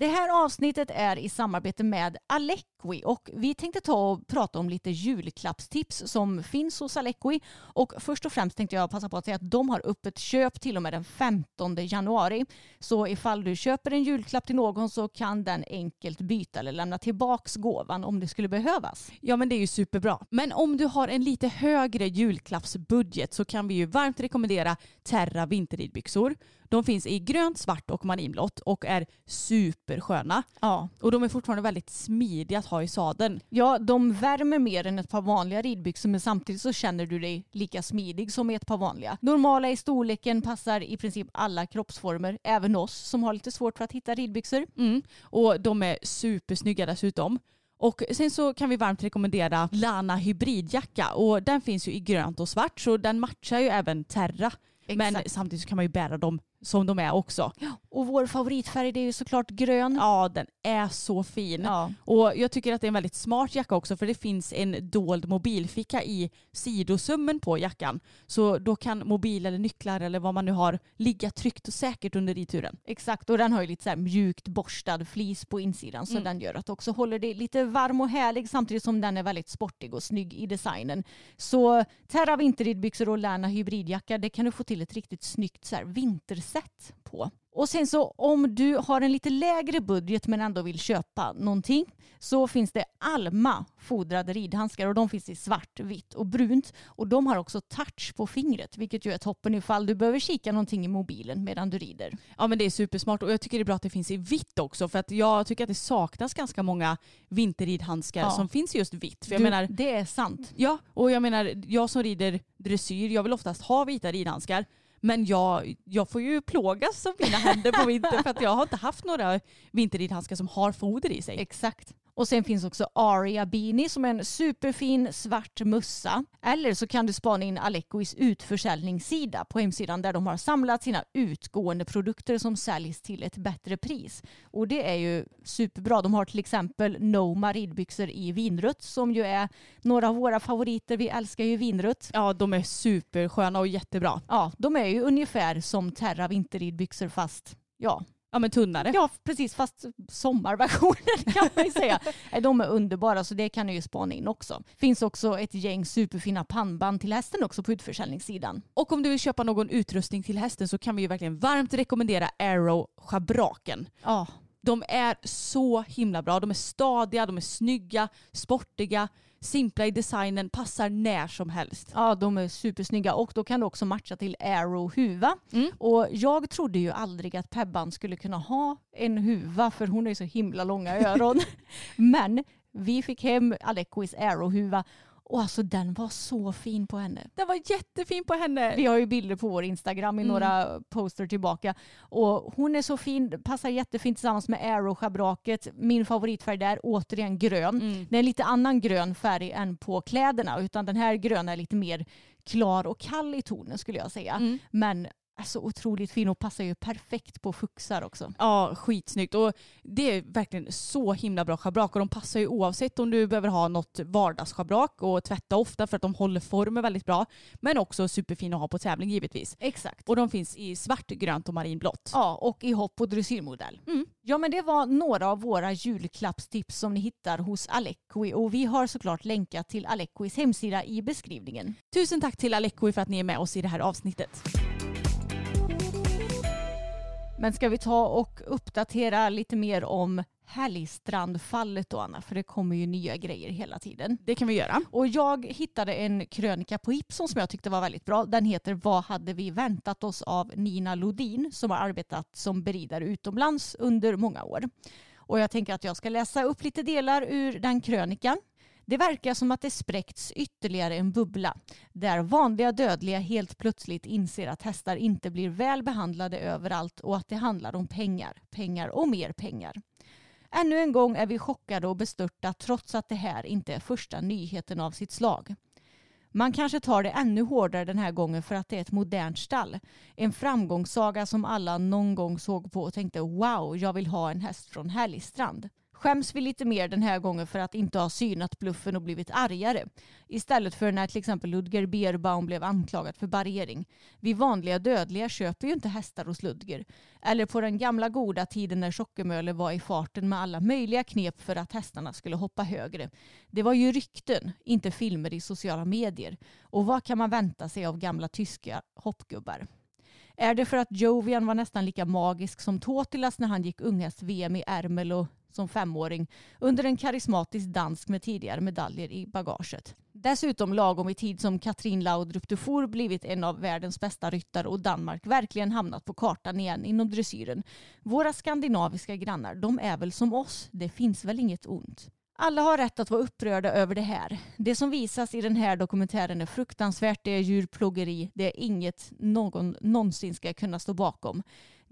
Det här avsnittet är i samarbete med Alequi och vi tänkte ta och prata om lite julklappstips som finns hos Alequi. Och först och främst tänkte jag passa på att säga att de har öppet köp till och med den 15 januari. Så ifall du köper en julklapp till någon så kan den enkelt byta eller lämna tillbaks gåvan om det skulle behövas. Ja men det är ju superbra. Men om du har en lite högre julklappsbudget så kan vi ju varmt rekommendera Terra vinterridbyxor. De finns i grönt, svart och marinblått och är supersköna. Ja. Och de är fortfarande väldigt smidiga att ha i sadeln. Ja, de värmer mer än ett par vanliga ridbyxor men samtidigt så känner du dig lika smidig som i ett par vanliga. Normala i storleken passar i princip alla kroppsformer, även oss som har lite svårt för att hitta ridbyxor. Mm. Och de är supersnygga dessutom. Och sen så kan vi varmt rekommendera Lana hybridjacka och den finns ju i grönt och svart så den matchar ju även Terra. Men Exakt. samtidigt så kan man ju bära dem som de är också. Och vår favoritfärg det är ju såklart grön. Ja, den är så fin. Ja. Och jag tycker att det är en väldigt smart jacka också för det finns en dold mobilficka i sidosummen på jackan. Så då kan mobil eller nycklar eller vad man nu har ligga tryggt och säkert under ridturen. Exakt, och den har ju lite så mjukt borstad flis på insidan så Mm. den gör att också håller det lite varm och härlig samtidigt som den är väldigt sportig och snygg i designen. Så Terra vinterridbyxor och Lärna hybridjacka det kan du få till ett riktigt snyggt så här vinterset på. Och sen så om du har en lite lägre budget men ändå vill köpa någonting så finns det Alma fodrade ridhandskar och de finns i svart, vitt och brunt. Och de har också touch på fingret vilket ju är toppen ifall du behöver kika någonting i mobilen medan du rider. Ja men det är supersmart och jag tycker det är bra att det finns i vitt också för att jag tycker att det saknas ganska många vinterridhandskar Ja. som finns just vitt. För jag du, menar, det är sant. ja och jag menar jag som rider dressyr, jag vill oftast ha vita ridhandskar men jag, jag får ju plågas av mina händer på vintern för att jag har inte haft några vinterridhandskar som har foder i sig. Exakt. Och sen finns också Aria Beanie som är en superfin svart mössa. Eller så kan du spana in Alecois utförsäljningssida på hemsidan där de har samlat sina utgående produkter som säljs till ett bättre pris. Och det är ju superbra. De har till exempel Noma ridbyxor i vinrött som ju är några av våra favoriter. Vi älskar ju vinrött. Ja de är supersköna och jättebra. Ja, de är ju ungefär som Terra vinterridbyxor fast ja, Ja men tunnare. Ja, precis. Fast sommarversionen kan man ju säga. De är underbara så det kan ni ju spana in också. Finns också ett gäng superfina pannband till hästen också på utförsäljningssidan. Och om du vill köpa någon utrustning till hästen så kan vi ju verkligen varmt rekommendera Arrow schabraken. Ja, De är så himla bra. De är stadiga, de är snygga, sportiga, simpla i designen, passar när som helst. ja, de är supersnygga och då kan du också matcha till Aero huva. Mm. Och jag trodde ju aldrig att Pebban skulle kunna ha en huva för hon har ju så himla långa öron. Men vi fick hem Alecois Aero huva och alltså den var så fin på henne. Den var jättefin på henne. Vi har ju bilder på vår Instagram i Mm. några poster tillbaka. Och hon är så fin, passar jättefint tillsammans med Aero-schabraket. Min favoritfärg där, återigen grön. Mm. Det är en lite annan grön färg än på kläderna utan den här gröna är lite mer klar och kall i tonen skulle jag säga. Mm. Men är så otroligt fin och passar ju perfekt på fuxar också. Ja, skitsnyggt. Och det är verkligen så himla bra schabrak. Och de passar ju oavsett om du behöver ha något vardagsschabrak och tvätta ofta för att de håller formen väldigt bra. Men också superfina att ha på tävling givetvis. Exakt. Och de finns i svart, grönt och marinblått. Ja, och i hopp och dressyrmodell. Mm. Ja, men det var några av våra julklappstips som ni hittar hos Alequi och vi har såklart länkat till Alequis hemsida i beskrivningen. Tusen tack till Alequi för att ni är med oss i det här avsnittet. Men ska vi ta och uppdatera lite mer om Härligstrandfallet då Anna, för det kommer ju nya grejer hela tiden. Det kan vi göra. Och jag hittade en krönika på Ipson som jag tyckte var väldigt bra. Den heter Vad hade vi väntat oss av Nina Lodin som har arbetat som beridare utomlands under många år. Och jag tänker att jag ska läsa upp lite delar ur den krönikan. Det verkar som att det spräckts ytterligare en bubbla där vanliga dödliga helt plötsligt inser att hästar inte blir väl behandlade överallt och att det handlar om pengar, pengar och mer pengar. Ännu en gång är vi chockade och bestörta trots att det här inte är första nyheten av sitt slag. Man kanske tar det ännu hårdare den här gången för att det är ett modernt stall. En framgångssaga som alla någon gång såg på och tänkte wow, jag vill ha en häst från Härligstrand. Skäms vi lite mer den här gången för att inte ha synat bluffen och blivit argare. Istället för när till exempel Ludger Beerbaum blev anklagad för barriering. Vi vanliga dödliga köper ju inte hästar hos Ludger. Eller på den gamla goda tiden när Tjockemöller var i farten med alla möjliga knep för att hästarna skulle hoppa högre. Det var ju rykten, inte filmer i sociala medier. Och vad kan man vänta sig av gamla tyska hoppgubbar? Är det för att Jovian var nästan lika magisk som Totilas när han gick unghäst-VM i ärmel och som femåring under en karismatisk dansk med tidigare medaljer i bagaget. Dessutom lagom i tid som Katrin Laudrup Dufour blivit en av världens bästa ryttare och Danmark verkligen hamnat på kartan igen inom dressyren. Våra skandinaviska grannar, de är väl som oss. Det finns väl inget ont. Alla har rätt att vara upprörda över det här. Det som visas i den här dokumentären är fruktansvärt, det är djurplågeri, det är inget någon någonsin ska kunna stå bakom.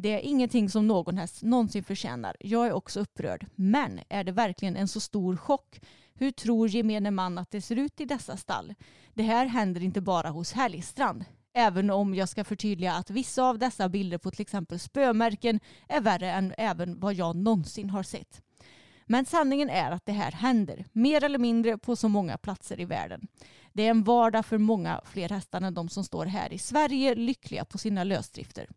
Det är ingenting som någon häst någonsin förtjänar. Jag är också upprörd. Men är det verkligen en så stor chock? Hur tror gemene man att det ser ut i dessa stall? Det här händer inte bara hos Härligstrand. Även om jag ska förtydliga att vissa av dessa bilder på till exempel spömärken är värre än även vad jag någonsin har sett. Men sanningen är att det här händer, mer eller mindre på så många platser i världen. Det är en vardag för många fler hästar än de som står här i Sverige lyckliga på sina lösdrifter.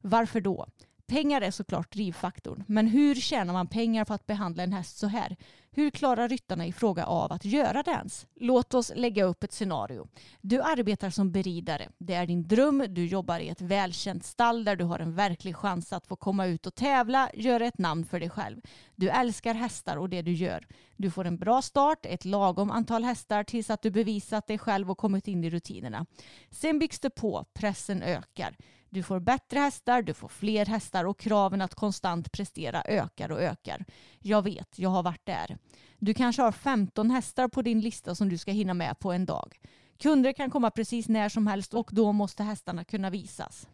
Varför då? Pengar är såklart drivfaktorn, men hur tjänar man pengar på att behandla en häst så här? Hur klarar ryttarna i fråga av att göra det ens? Låt oss lägga upp ett scenario. Du arbetar som beridare. Det är din dröm. Du jobbar i ett välkänt stall där du har en verklig chans att få komma ut och tävla, göra ett namn för dig själv. Du älskar hästar och det du gör. Du får en bra start, ett lagom antal hästar tills att du bevisat dig själv och kommit in i rutinerna. Sen byggs det på, pressen ökar. Du får bättre hästar, du får fler hästar och kraven att konstant prestera ökar och ökar. Jag vet, jag har varit där. Du kanske har 15 hästar på din lista som du ska hinna med på en dag. Kunder kan komma precis när som helst och då måste hästarna kunna visas.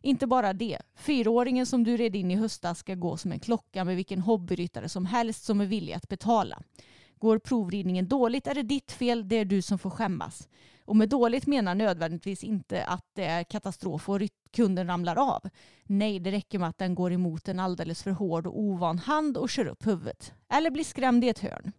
Inte bara det, fyraåringen som du red in i höstas ska gå som en klocka med vilken hobbyryttare som helst som är villig att betala. Går provridningen dåligt är det ditt fel, det är du som får skämmas. Och med dåligt menar nödvändigtvis inte att det är katastrof och kunden ramlar av. Nej, det räcker med att den går emot en alldeles för hård och ovan hand och kör upp huvudet. Eller blir skrämd i ett hörn.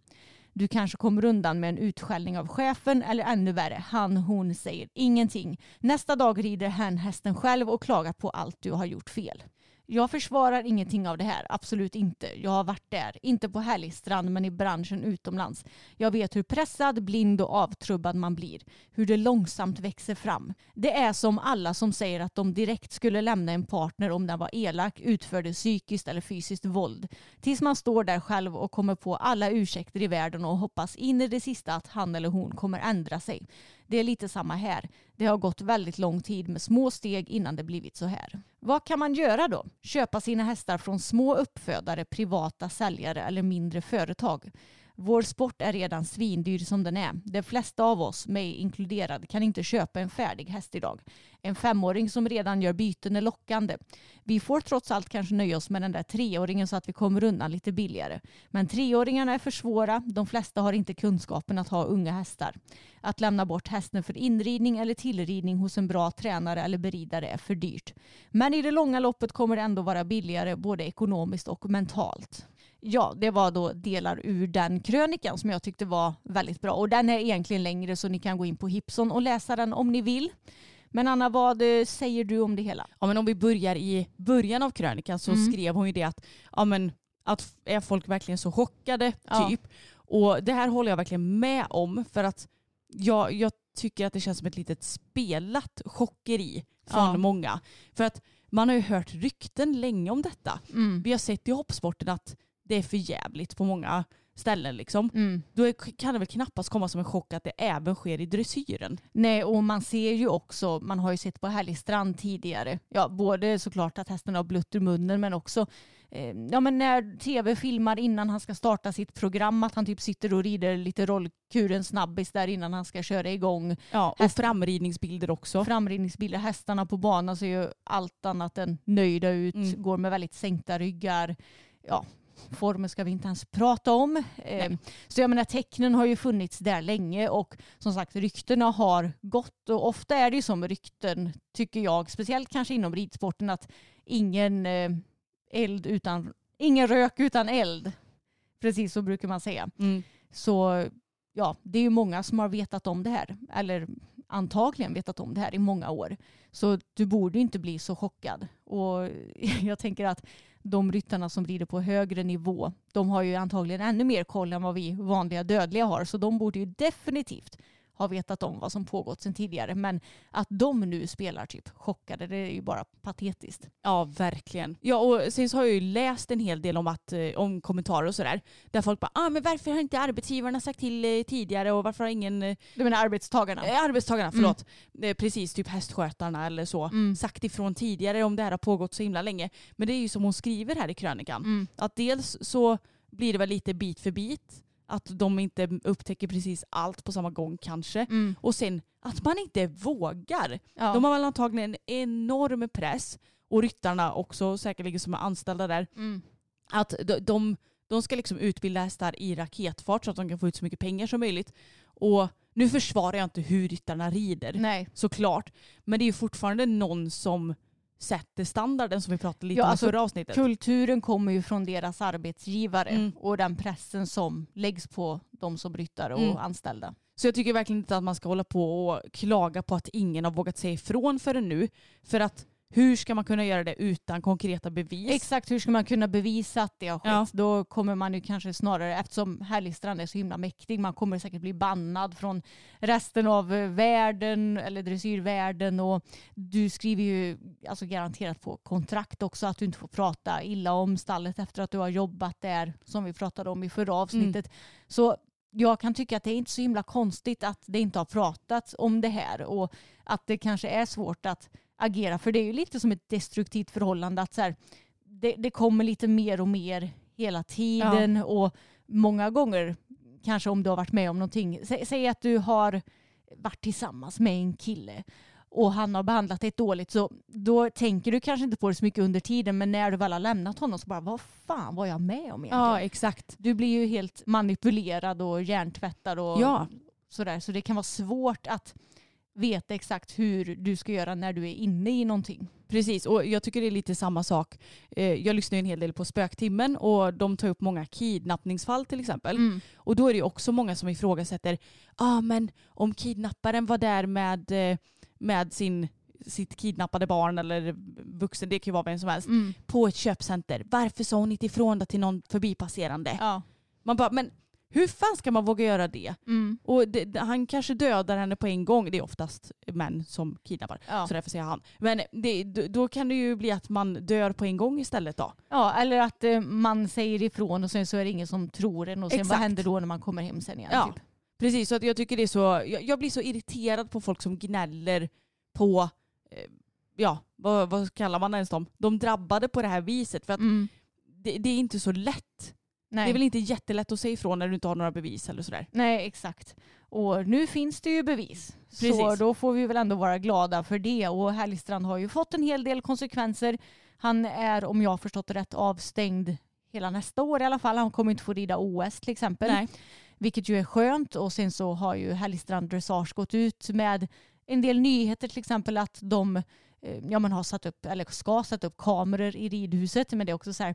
Du kanske kommer undan med en utskällning av chefen eller ännu värre, han hon säger ingenting. Nästa dag rider hen hästen själv och klagar på allt du har gjort fel. Jag försvarar ingenting av det här, absolut inte. Jag har varit där, inte på Härligstrand men i branschen utomlands. Jag vet hur pressad, blind och avtrubbad man blir. Hur det långsamt växer fram. Det är som alla som säger att de direkt skulle lämna en partner om den var elak, utförde psykiskt eller fysiskt våld. Tills man står där själv och kommer på alla ursäkter i världen och hoppas in i det sista att han eller hon kommer ändra sig. Det är lite samma här. Det har gått väldigt lång tid med små steg innan det blivit så här. Vad kan man göra då? Köpa sina hästar från små uppfödare, privata säljare eller mindre företag? Vår sport är redan svindyr som den är. De flesta av oss, mig inkluderad, kan inte köpa en färdig häst idag. En femåring som redan gör byten är lockande. Vi får trots allt kanske nöja oss med den där treåringen så att vi kommer undan lite billigare. Men treåringarna är för svåra. De flesta har inte kunskapen att ha unga hästar. Att lämna bort hästen för inridning eller tillridning hos en bra tränare eller beridare är för dyrt. Men i det långa loppet kommer det ändå vara billigare både ekonomiskt och mentalt. Ja, det var då delar ur den krönikan som jag tyckte var väldigt bra. Och den är egentligen längre så ni kan gå in på Hipson och läsa den om ni vill. Men Anna, vad eh, säger du om det hela? Ja, men om vi börjar i början av krönikan så Mm. skrev hon ju det att, ja, men, att är folk verkligen så chockade Ja. typ. Och det här håller jag verkligen med om för att jag, jag tycker att det känns som ett litet spelat chockeri från Ja. många. För att man har ju hört rykten länge om detta. Mm. Vi har sett i hoppsporten att det är för jävligt på många ställen liksom. Mm. Då kan det väl knappast komma som en chock att det även sker i dressyren. Nej, och man ser ju också, man har ju sett på Härlig strand tidigare, ja, både såklart att hästen har blött ur munnen men också eh, ja, men när tv filmar innan han ska starta sitt program att han typ sitter och rider lite rollkuren snabbis där innan han ska köra igång. Ja, och Häst- framridningsbilder också. Framridningsbilder, hästarna på banan ser ju allt annat än nöjda ut, Mm. går med väldigt sänkta ryggar. Ja, formen ska vi inte ens prata om. Eh, så jag menar tecknen har ju funnits där länge och som sagt ryktena har gått och ofta är det ju som rykten tycker jag, speciellt kanske inom ridsporten att ingen eh, eld utan, ingen rök utan eld. Precis så brukar man säga. Mm. Så ja, det är ju många som har vetat om det här. Eller antagligen vetat om det här i många år. Så du borde inte bli så chockad. Och jag tänker att de ryttarna som rider på högre nivå, de har ju antagligen ännu mer koll än vad vi vanliga dödliga har. Så de borde ju definitivt ha vetat om vad som pågått sedan tidigare. Men att de nu spelar typ chockade, det är ju bara patetiskt. Ja, verkligen. Ja, och sen så har jag ju läst en hel del om, att, eh, om kommentarer och sådär. Där folk bara, ah, men varför har inte arbetsgivarna sagt till eh, tidigare och varför har ingen eh, Du menar arbetstagarna? eh, arbetstagarna, förlåt, eh, precis typ hästskötarna eller så, Mm. sagt ifrån tidigare om det här har pågått så himla länge. Men det är ju som hon skriver här i krönikan. Mm. Att dels så blir det väl lite bit för bit. Att de inte upptäcker precis allt på samma gång kanske. Mm. Och sen att man inte vågar. Ja. De har väl antagligen en enorm press. Och ryttarna också säkerligen som är anställda där. Mm. Att de, de, de ska liksom utbilda hästar i raketfart så att de kan få ut så mycket pengar som möjligt. Och nu försvarar jag inte hur ryttarna rider Nej. såklart. Men det är ju fortfarande någon som sätter standarden som vi pratade lite Ja, om alltså, i förra avsnittet. Kulturen kommer ju från deras arbetsgivare Mm. och den pressen som läggs på de som ryttare och Mm. anställda. Så jag tycker verkligen inte att man ska hålla på och klaga på att ingen har vågat säga ifrån förrän nu. För att hur ska man kunna göra det utan konkreta bevis? Exakt hur ska man kunna bevisa att det har skett? Ja. Då kommer man ju kanske snarare, eftersom Härligstrand är så himla mäktig, man kommer säkert bli bannad från resten av eh, världen eller dressyrvärlden och du skriver ju alltså garanterat på kontrakt också att du inte får prata illa om stallet efter att du har jobbat där som vi pratade om i förra avsnittet. Så jag kan tycka att det är inte så himla konstigt att det inte har pratats om det här och att det kanske är svårt att agera. För det är ju lite som ett destruktivt förhållande att så här, det, det kommer lite mer och mer hela tiden och många gånger kanske om du har varit med om någonting. Sä, säg att du har varit tillsammans med en kille och han har behandlat dig dåligt så då tänker du kanske inte på det så mycket under tiden men när du väl har lämnat honom så bara vad fan var jag med om egentligen? Ja, exakt. Du blir ju helt manipulerad och hjärntvättad och Ja. sådär. Så det kan vara svårt att veta exakt hur du ska göra när du är inne i någonting. Precis, och jag tycker det är lite samma sak. Eh, Jag lyssnar ju en hel del på Spöktimmen och de tar upp många kidnappningsfall till exempel. Mm. Och då är det ju också många som ifrågasätter, ah, men om kidnapparen var där med, eh, med sin, sitt kidnappade barn eller vuxen, det kan ju vara vem som helst, Mm. på ett köpcenter. Varför sa hon inte ifrån det till någon förbipasserande? Ja. Man bara, men hur fan ska man våga göra det? Mm. Och det, han kanske dödar henne på en gång. Det är oftast män som kidnappar. Ja. Så därför säger jag han. Men det, då- kan det ju bli att man dör på en gång istället då. ja, eller att eh, man säger ifrån och sen så är det ingen som tror en och sen vad Exakt. händer då när man kommer hem sen igen? Ja. Typ? Precis, så att jag tycker det är så, jag, jag blir så irriterad på folk som gnäller på, eh, ja vad, vad kallar man ens dem? De drabbade på det här viset. För att Mm. det, det är inte så lätt Nej. Det är väl inte jättelätt att säga ifrån när du inte har några bevis eller sådär. Nej, exakt. Och nu finns det ju bevis. Så Precis. då får vi väl ändå vara glada för det. Och Härligstrand har ju fått en hel del konsekvenser. Han är, om jag har förstått det rätt, avstängd hela nästa år i alla fall. Han kommer inte få rida OS till exempel. Nej. Vilket ju är skönt. Och sen så har ju Härligstrand Dressage gått ut med en del nyheter, till exempel att de eh, ja, men har satt upp, eller ska sätta upp kameror i ridhuset. Men det är också så här,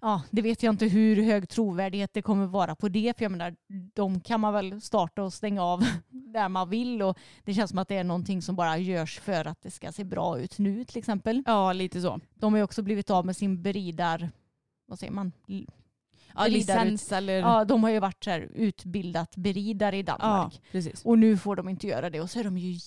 ja, det vet jag inte hur hög trovärdighet det kommer vara på det. För jag menar, de kan man väl starta och stänga av där man vill. Och det känns som att det är någonting som bara görs för att det ska se bra ut nu till exempel. Ja, lite så. De har ju också blivit av med sin beridar, vad säger man? Ja, licens eller... Ja, de har ju varit så här utbildat beridare i ja, Danmark. precis. Och nu får de inte göra det. Och så är de ju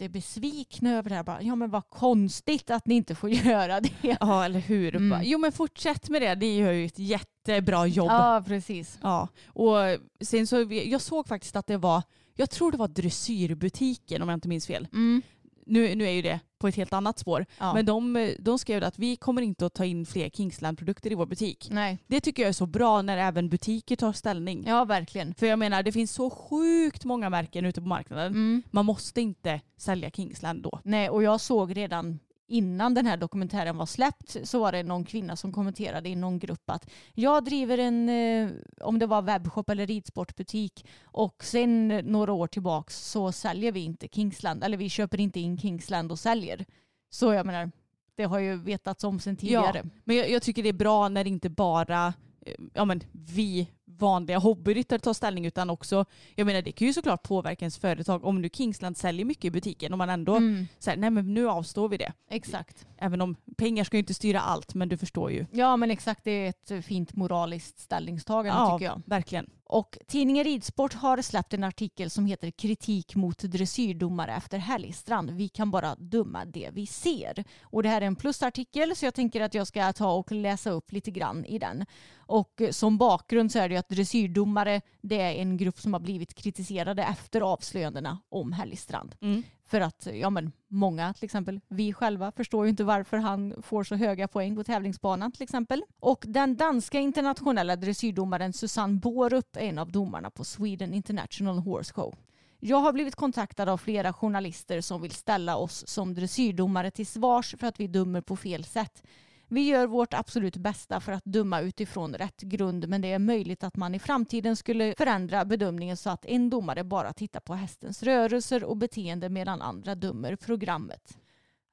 jättebesvikna över det här. Bara, ja men vad konstigt att ni inte får göra det. Ja, eller hur. Mm. Jo, men fortsätt med det. Det gör ju ett jättebra jobb. Ja, precis. Ja, och sen så, jag såg faktiskt att det var, jag tror det var dressyrbutiken om jag inte minns fel. Mm. Nu, nu är ju det på ett helt annat spår. Ja. Men de, de skrev att vi kommer inte att ta in fler Kingsland-produkter i vår butik. Nej, Det tycker jag är så bra när även butiker tar ställning. ja verkligen. För jag menar det finns så sjukt många märken ute på marknaden. Mm. Man måste inte sälja Kingsland då. Nej, och jag såg redan innan den här dokumentären var släppt så var det någon kvinna som kommenterade i någon grupp att jag driver en, eh, om det var webbshop eller ridsportbutik och sen några år tillbaks så säljer vi inte Kingsland eller vi köper inte in Kingsland och säljer. Så jag menar, det har ju vetats om sen tidigare. Men jag, jag tycker det är bra när inte bara eh, ja, men vi vanliga hobbyryttare tar ställning utan också, jag menar det kan ju såklart påverka ens företag om nu Kingsland säljer mycket i butiken och man ändå Mm, säger nej men nu avstår vi det. exakt. Även om pengar ska ju inte styra allt men du förstår ju. Ja men exakt, det är ett fint moraliskt ställningstagande tycker jag. verkligen. Och tidningen Ridsport har släppt en artikel som heter Kritik mot dressyrdomare efter Härligstrand. Vi kan bara döma det vi ser. Och det här är en plusartikel så jag tänker att jag ska ta och läsa upp lite grann i den. Och som bakgrund så är det ju att dressyrdomare det är en grupp som har blivit kritiserade efter avslöjandena om Härligstrand. Mm. För att ja, men många, till exempel vi själva, förstår ju inte varför han får så höga poäng på tävlingsbanan till exempel. Och den danska internationella dressyrdomaren Susanne Borup är en av domarna på Sweden International Horse Show. Jag har blivit kontaktad av flera journalister som vill ställa oss som dressyrdomare till svars för att vi dömer på fel sätt. Vi gör vårt absolut bästa för att döma utifrån rätt grund men det är möjligt att man i framtiden skulle förändra bedömningen så att en domare bara tittar på hästens rörelser och beteende medan andra dömer programmet.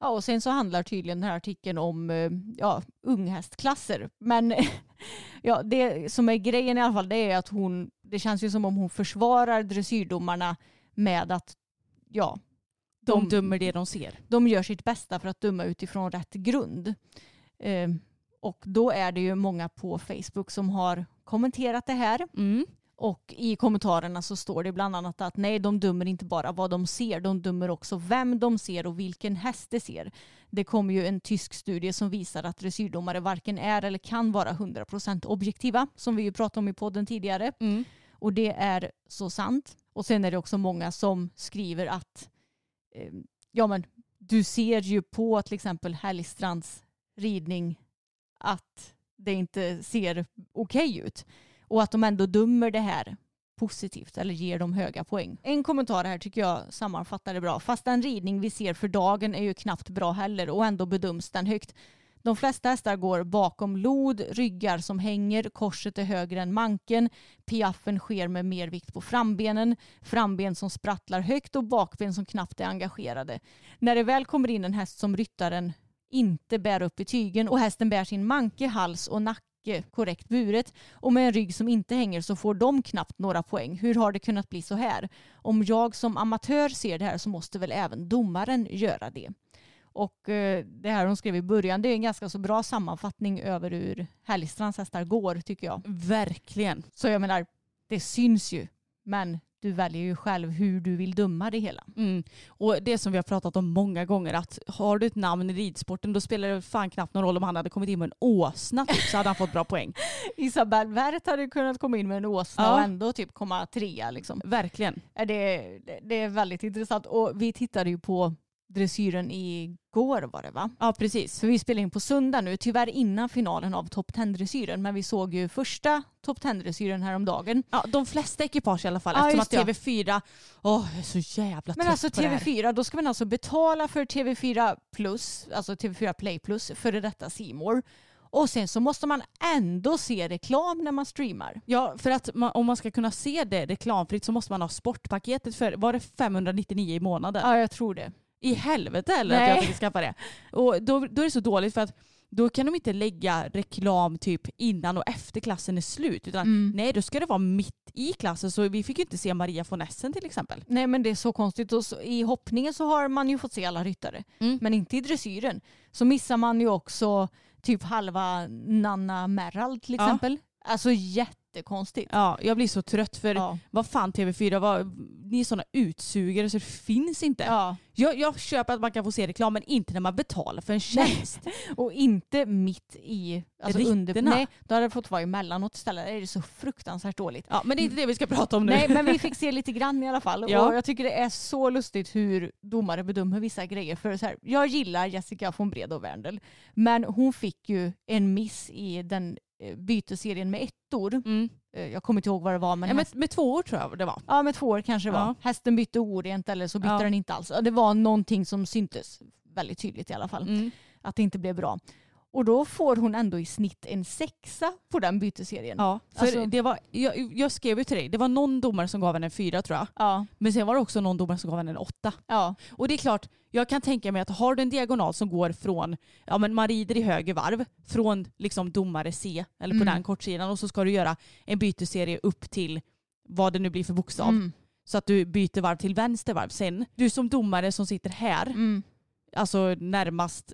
Ja, och sen så handlar tydligen den här artikeln om eh, ja, unghästklasser. Men ja, det som är grejen i alla fall det är att hon, det känns ju som om hon försvarar dressyrdomarna med att ja, De, De- dömer det de ser. de gör sitt bästa för att döma utifrån rätt grund. Eh, och då är det ju många på Facebook som har kommenterat det här. Mm. Och i kommentarerna så står det bland annat att nej, de dömer inte bara vad de ser, de dömer också vem de ser och vilken häst de ser. Det kom ju en tysk studie som visar att dressyrdomare varken är eller kan vara 100% objektiva, som vi ju pratade om i podden tidigare. Mm. Och det är så sant. Och sen är det också många som skriver att eh, ja men du ser ju på till exempel Härligstrands ridning att det inte ser okej ut. Och att de ändå dömer det här positivt eller ger dem höga poäng. En kommentar här tycker jag sammanfattar det bra. Fast den ridning vi ser för dagen är ju knappt bra heller och ändå bedöms den högt. De flesta hästar går bakom lod, ryggar som hänger, korset är högre än manken, piaffen sker med mer vikt på frambenen, framben som sprattlar högt och bakben som knappt är engagerade. När det väl kommer in en häst som ryttaren inte bär upp i tygen och hästen bär sin manke, hals och nacke korrekt buret och med en rygg som inte hänger så får de knappt några poäng. Hur har det kunnat bli så här? Om jag som amatör ser det här så måste väl även domaren göra det. Och eh, det här hon skrev i början det är en ganska så bra sammanfattning över hur Härligstrands hästar går tycker jag. Verkligen. Så jag menar, det syns ju. Men du väljer ju själv hur du vill döma det hela. Mm. Och det som vi har pratat om många gånger att har du ett namn i ridsporten då spelar det fan knappt någon roll om han hade kommit in med en åsna typ, så hade han fått bra poäng. Isabelle Wert hade kunnat komma in med en åsna Ja. och ändå typ komma trea liksom. Verkligen. Det, det är väldigt intressant och vi tittade ju på dressyren igår var det va? Ja precis. Så vi spelar in på söndag nu, tyvärr innan finalen av Top 10-dressyren. Men vi såg ju första Top 10-dressyren häromdagen. Ja, de flesta ekipage i alla fall Ja, eftersom att just det. TV4, åh jag är så jävla Men alltså på det här. TV4, då ska man alltså betala för TV4 Plus, alltså TV4 Play Plus, före detta Simor. Och sen så måste man ändå se reklam när man streamar. Ja, för att man, om man ska kunna se det reklamfritt så måste man ha sportpaketet för, var det 599 i månaden? Ja, jag tror det. I helvete eller att jag fick skaffa det. Och då, då är det så dåligt för att då kan de inte lägga reklam typ innan och efter klassen är slut. Utan Mm. nej, då ska det vara mitt i klassen. Så vi fick ju inte se Maria von Essen till exempel. Nej men det är så konstigt. Och så, I hoppningen så har man ju fått se alla ryttare. Mm. Men inte i dressyren. Så missar man ju också typ halva Nanna Merald till Ja. exempel. Alltså jättekonstigt. Ja, jag blir så trött för Ja. vad fan TV4, vad, ni är sådana utsugare så det finns inte. Ja. Jag, jag köper att man kan få se reklam men inte när man betalar för en tjänst. Och inte mitt i, alltså under, Ritterna. nej, då hade det fått vara emellanåt istället. Det är så fruktansvärt dåligt. Ja, men det är inte det vi ska prata om nu. Nej men vi fick se lite grann i alla fall. Ja. Och jag tycker det är så lustigt hur domare bedömer vissa grejer. För så här, jag gillar Jessica von Bredow Werndl. Men hon fick ju en miss i den eh, byteserien med ettor. Mm. Eh, Jag kommer inte ihåg vad det var men Ja, med, med två år tror jag det var. ja, med två år kanske det var. Ja. Hästen bytte orent eller så bytte Ja. den inte alls. Det var någonting som syntes väldigt tydligt i alla fall. Mm. Att det inte blev bra. Och då får hon ändå i snitt en sexa på den byteserien. Ja, för Alltså- det var, jag, jag skrev ju till dig, det var någon domare som gav henne en fyra tror jag. Ja, Men sen var det också någon domare som gav henne en åtta. ja, Och det är klart, jag kan tänka mig att har du en diagonal som går från, ja men man rider i höger varv, från liksom domare C, eller på Mm. den kortsidan, och så ska du göra en byteserie upp till vad det nu blir för bokstav. Mm. Så att du byter varv till vänster varv. Sen, du som domare som sitter här, Mm. alltså närmast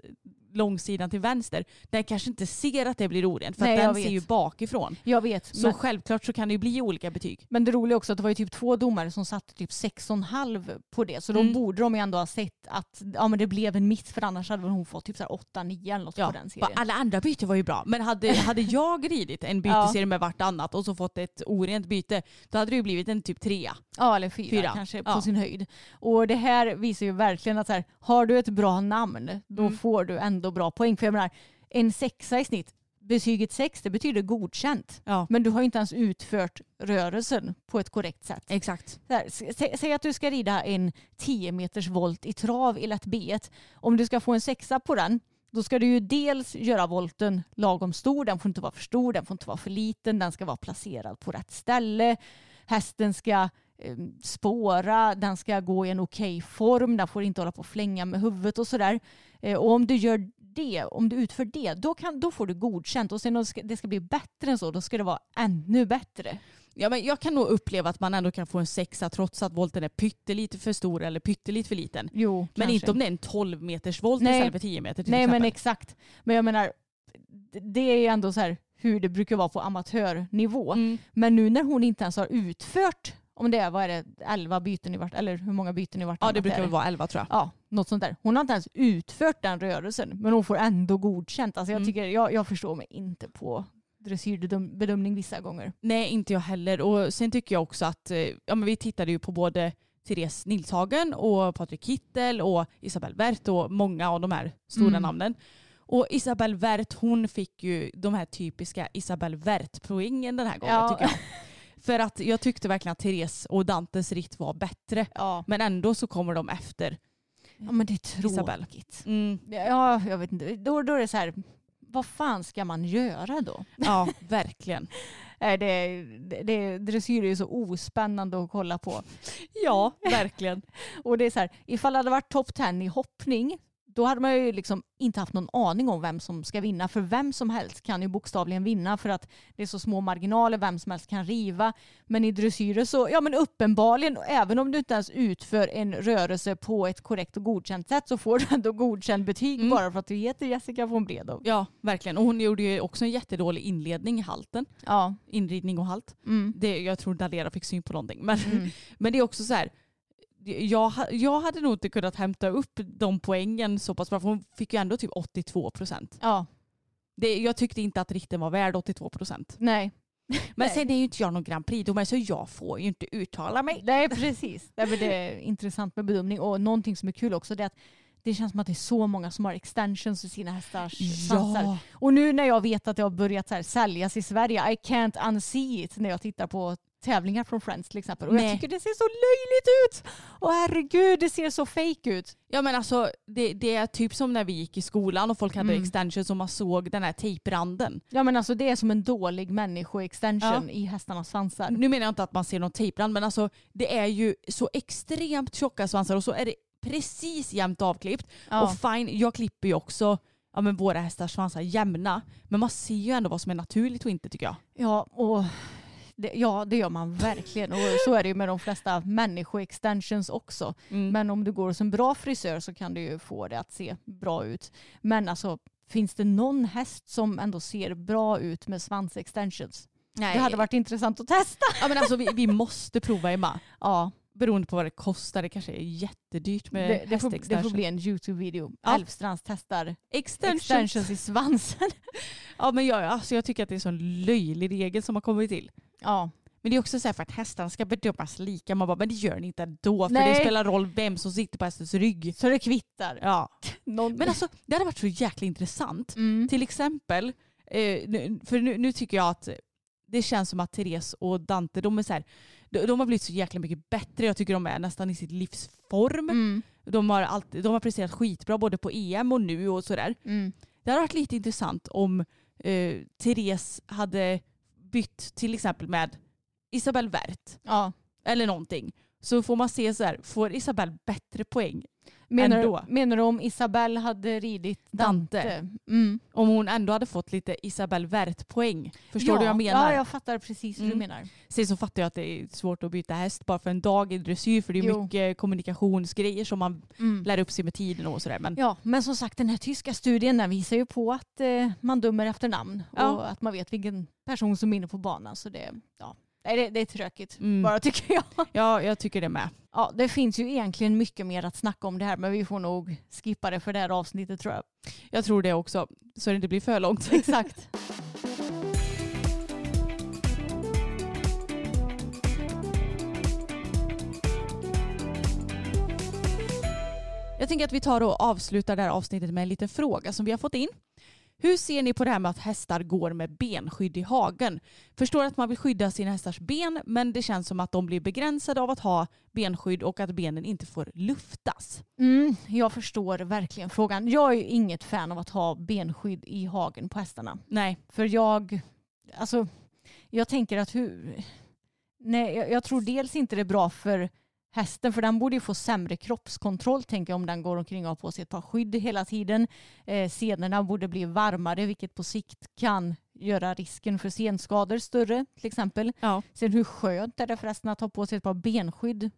långsidan till vänster, den kanske inte ser att det blir orent för Nej, att den ser ju bakifrån. Jag vet. Så men- självklart så kan det ju bli olika betyg. Men det roliga också att det var ju typ två domare som satte typ 6,5 på det. Så då Mm. borde de ju ändå ha sett att ja, men det blev en miss för annars hade hon fått typ 8-9 eller något på den serien. alla andra byten var ju bra. Men hade, hade jag ridit en byteserie med vartannat och så fått ett orent byte, då hade det ju blivit en typ trea. Ja eller fyra, kanske på Ja. sin höjd. Och det här visar ju verkligen att så här, har du ett bra namn då Mm. får du ändå bra poäng. För jag menar, en sexa i snitt, betyget sex det betyder godkänt. Ja. Men du har inte ens utfört rörelsen på ett korrekt sätt. Exakt. Här, sä- sä- säg att du ska rida en 10 meters volt i trav i lätt B1. Om du ska få en sexa på den, då ska du ju dels göra volten lagom stor. Den får inte vara för stor, den får inte vara för liten, den ska vara placerad på rätt ställe. Hästen ska spåra, den ska gå i en okej form, den får inte hålla på och flänga med huvudet och sådär. Eh, och om du gör det, om du utför det, då, kan, då får du godkänt. Och sen om det ska, bli bättre än så, då ska det vara ännu bättre. Ja, men jag kan nog uppleva att man ändå kan få en sexa trots att volten är pyttelite för stor eller pyttelite för liten. Jo, Men kanske. inte om det är en 12 meters volt Nej. istället för 10 meter till Nej men exempel. exakt. Men jag menar, det- det är ju ändå så här hur det brukar vara på amatörnivå. Mm. Men nu när hon inte ens har utfört, om det är, vad är det, 11 byten i vart, eller hur många byten i vart Ja det brukar väl vara 11 tror jag. Ja, något sånt där. Hon har inte ens utfört den rörelsen, men hon får ändå godkänt. Alltså jag, Mm. tycker, jag, jag förstår mig inte på dressyrbedömning vissa gånger. Nej inte jag heller. Och sen tycker jag också att, eh, ja men vi tittade ju på både Therese Nilshagen och Patrik Kittel och Isabelle Wert och många av de här stora Mm. namnen. Och Isabelle Wert hon fick ju de här typiska Isabelle Wert-poängen den här gången Ja. tycker jag. För att jag tyckte verkligen att Therese och Dantes ritt var bättre. Ja, Men ändå så kommer de efter. ja men det är tråkigt. Mm. Ja, jag vet inte. Då, då är det så här, vad fan ska man göra då? Ja, verkligen. Det, det, det, dressyr är ju så ospännande att kolla på. Ja, verkligen. Och det är så här, ifall det hade varit topp 10 i hoppning, då hade man ju liksom inte haft någon aning om vem som ska vinna. För vem som helst kan ju bokstavligen vinna för att det är så små marginaler, vem som helst kan riva. Men i dressyrer så, ja men uppenbarligen, även om du inte ens utför en rörelse på ett korrekt och godkänt sätt så får du ändå godkänt betyg Mm. bara för att du heter Jessica von Bredow. Ja, verkligen. Och hon gjorde ju också en jättedålig inledning i halten. Ja. Inridning och halt. Mm. Det, jag tror Dalera fick syn på någonting. Men, Mm. men det är också så här. Jag, jag hade nog inte kunnat hämta upp de poängen så pass bra för hon fick ju ändå typ 82 procent. Ja, Jag tyckte inte att ritten var värd 82 procent. nej. Men Nej. sen är ju inte jag någon Grand Prix-domare så jag får ju inte uttala mig. Nej precis. Nej, det är intressant med bedömning och någonting som är kul också det är att det känns som att det är så många som har extensions i sina hästars Ja. svansar. Och nu när jag vet att det har börjat så här säljas i Sverige, I can't unsee it när jag tittar på tävlingar från Friends till exempel. Och Nej. jag tycker det ser så löjligt ut. Och herregud, det ser så fake ut. Ja men alltså det, det är typ som när vi gick i skolan och folk hade Mm. extensions och man såg den här tejpranden. Ja men alltså det är som en dålig människoextension Ja. i hästarnas svansar. Nu menar jag inte att man ser någon tejprand men alltså det är ju så extremt tjocka svansar och så är det precis jämnt avklippt. Ja. Och fine, jag klipper ju också ja, men våra hästars svansar jämna. Men man ser ju ändå vad som är naturligt och inte tycker jag. Ja, och det, ja, det gör man verkligen. Och så är det ju med de flesta människoextensions också. Mm. Men om du går hos en bra frisör så kan du ju få det att se bra ut. Men alltså, finns det någon häst som ändå ser bra ut med svansextensions? Nej. Det hade varit intressant att testa. Ja, men alltså, vi, vi måste prova Emma. Ja, Beroende på vad det kostar. Det kanske är jättedyrt med det, det, får, det får bli en YouTube-video. Ja. Älvstrands testar Extensions. extensions i svansen. Ja, men jag, alltså, jag tycker att det är en sån löjlig regel som har kommit till. Ja, Men det är också så här för att hästarna ska bedömas lika. Man bara, men det gör ni inte ändå. För Nej. det spelar roll vem som sitter på hästens rygg. så det kvittar. Ja. Någon... Men alltså det hade varit så jäkla intressant. mm. Till exempel, eh, för nu, nu tycker jag att det känns som att Therese och Dante, de är så här, de, de har blivit så jäkla mycket bättre. Jag tycker de är nästan i sitt livsform. Mm. De, har alltid, de har presterat skitbra både på EM och nu och sådär. Mm. Det hade varit lite intressant om eh, Therese hade bytt till exempel med Isabelle Wert Ja. eller någonting. Så får man se så här, får Isabelle bättre poäng Menar, Ändå. menar du om Isabelle hade ridit Dante? Dante. Mm. om hon ändå hade fått lite Isabelle Wert-poäng? Förstår ja, du vad jag menar? Ja, jag fattar precis hur Mm. du menar. Sen så fattar jag att det är svårt att byta häst bara för en dag i dressyr för det är Jo. mycket kommunikationsgrejer som man Mm. lär upp sig med tiden och sådär. Men Ja, men som sagt den här tyska studien den visar ju på att eh, man dömer efter namn Ja. och att man vet vilken person som är inne på banan. Så det, ja. Nej, det, det är tråkigt Mm. bara tycker jag. ja, jag tycker det med. Ja, det finns ju egentligen mycket mer att snacka om det här men vi får nog skippa det för det här avsnittet tror jag. Jag tror det också, så det inte blir för långt. Exakt. Jag tänker att vi tar och avslutar det här avsnittet med en liten fråga som vi har fått in. Hur ser ni på det här med att hästar går med benskydd i hagen? Förstår att man vill skydda sina hästars ben men det känns som att de blir begränsade av att ha benskydd och att benen inte får luftas. Mm, jag förstår verkligen frågan. Jag är ju inget fan av att ha benskydd i hagen på hästarna. Nej. För jag, alltså, jag tänker att hur, nej, jag, jag tror dels inte det är bra för hästen för den borde ju få sämre kroppskontroll tänker jag om den går omkring och har på sig ett par skydd hela tiden. Eh, senorna borde bli varmare vilket på sikt kan göra risken för senskador större till exempel. Ja. Sen hur skönt är det förresten att ha på sig ett par benskydd?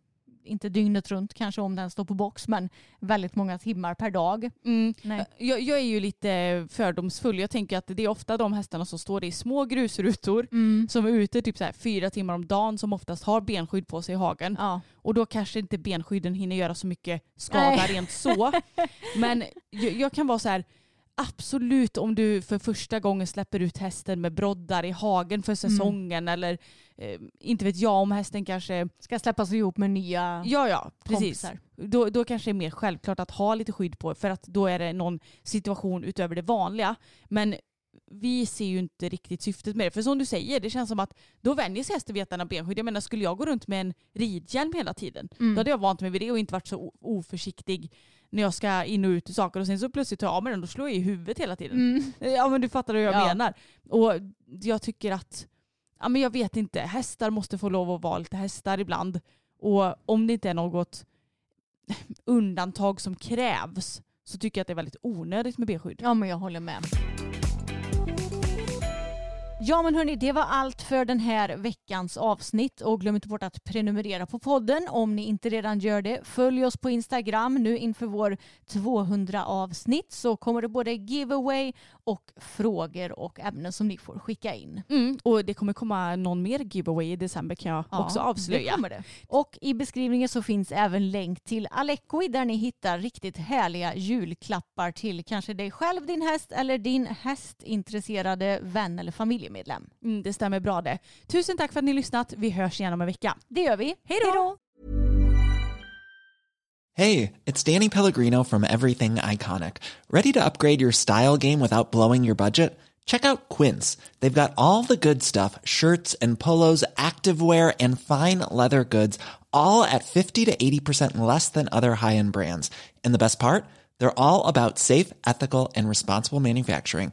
Inte dygnet runt kanske om den står på box men väldigt många timmar per dag. Mm. Nej. Jag, jag är ju lite fördomsfull. Jag tänker att det är ofta de hästarna som står i små grusrutor som är ute typ så här fyra timmar om dagen som oftast har benskydd på sig i hagen. Ja. Och då kanske inte benskydden hinner göra så mycket skada Nej. rent så. Men jag, jag kan vara så här, absolut om du för första gången släpper ut hästen med broddar i hagen för säsongen eller eh, inte vet jag om hästen kanske, Ska släppas ihop med nya ja ja precis. Då, då kanske det är mer självklart att ha lite skydd på för att då är det någon situation utöver det vanliga. Men vi ser ju inte riktigt syftet med det. För som du säger, det känns som att då vänjer sig hästen vid att den har benskydd. Jag menar, skulle jag gå runt med en ridhjälm hela tiden, Mm. då hade jag vant mig vid det och inte varit så oförsiktig när jag ska in och ut ur saker och sen så plötsligt tar jag av mig den och då slår jag i huvudet hela tiden. Mm. Ja men du fattar hur jag Ja. menar. Och jag tycker att, ja men jag vet inte, hästar måste få lov att vara lite hästar ibland. Och om det inte är något undantag som krävs så tycker jag att det är väldigt onödigt med benskydd. Ja men jag håller med. Ja men hörni, det var allt för den här veckans avsnitt och glöm inte bort att prenumerera på podden om ni inte redan gör det. Följ oss på Instagram nu inför vår 200 avsnitt så kommer det både giveaway och frågor och ämnen som ni får skicka in. Mm, och det kommer komma någon mer giveaway i december kan jag också det avslöja. kommer det. Och i beskrivningen så finns även länk till Alecoi där ni hittar riktigt härliga julklappar till kanske dig själv, din häst eller din hästintresserade vän eller familjemedlem. Mm, det stämmer bra det. Tusen tack för att ni har lyssnat. Vi hörs igen om en vecka. Det gör vi. Hej då! Hey, it's Danny Pellegrino from Everything Iconic. Ready to upgrade your style game without blowing your budget? Check out Quince. They've got all the good stuff shirts and polos, activewear, and fine leather goods, all at 50 to 80% less than other high end brands. And the best part? They're all about safe, ethical, and responsible manufacturing.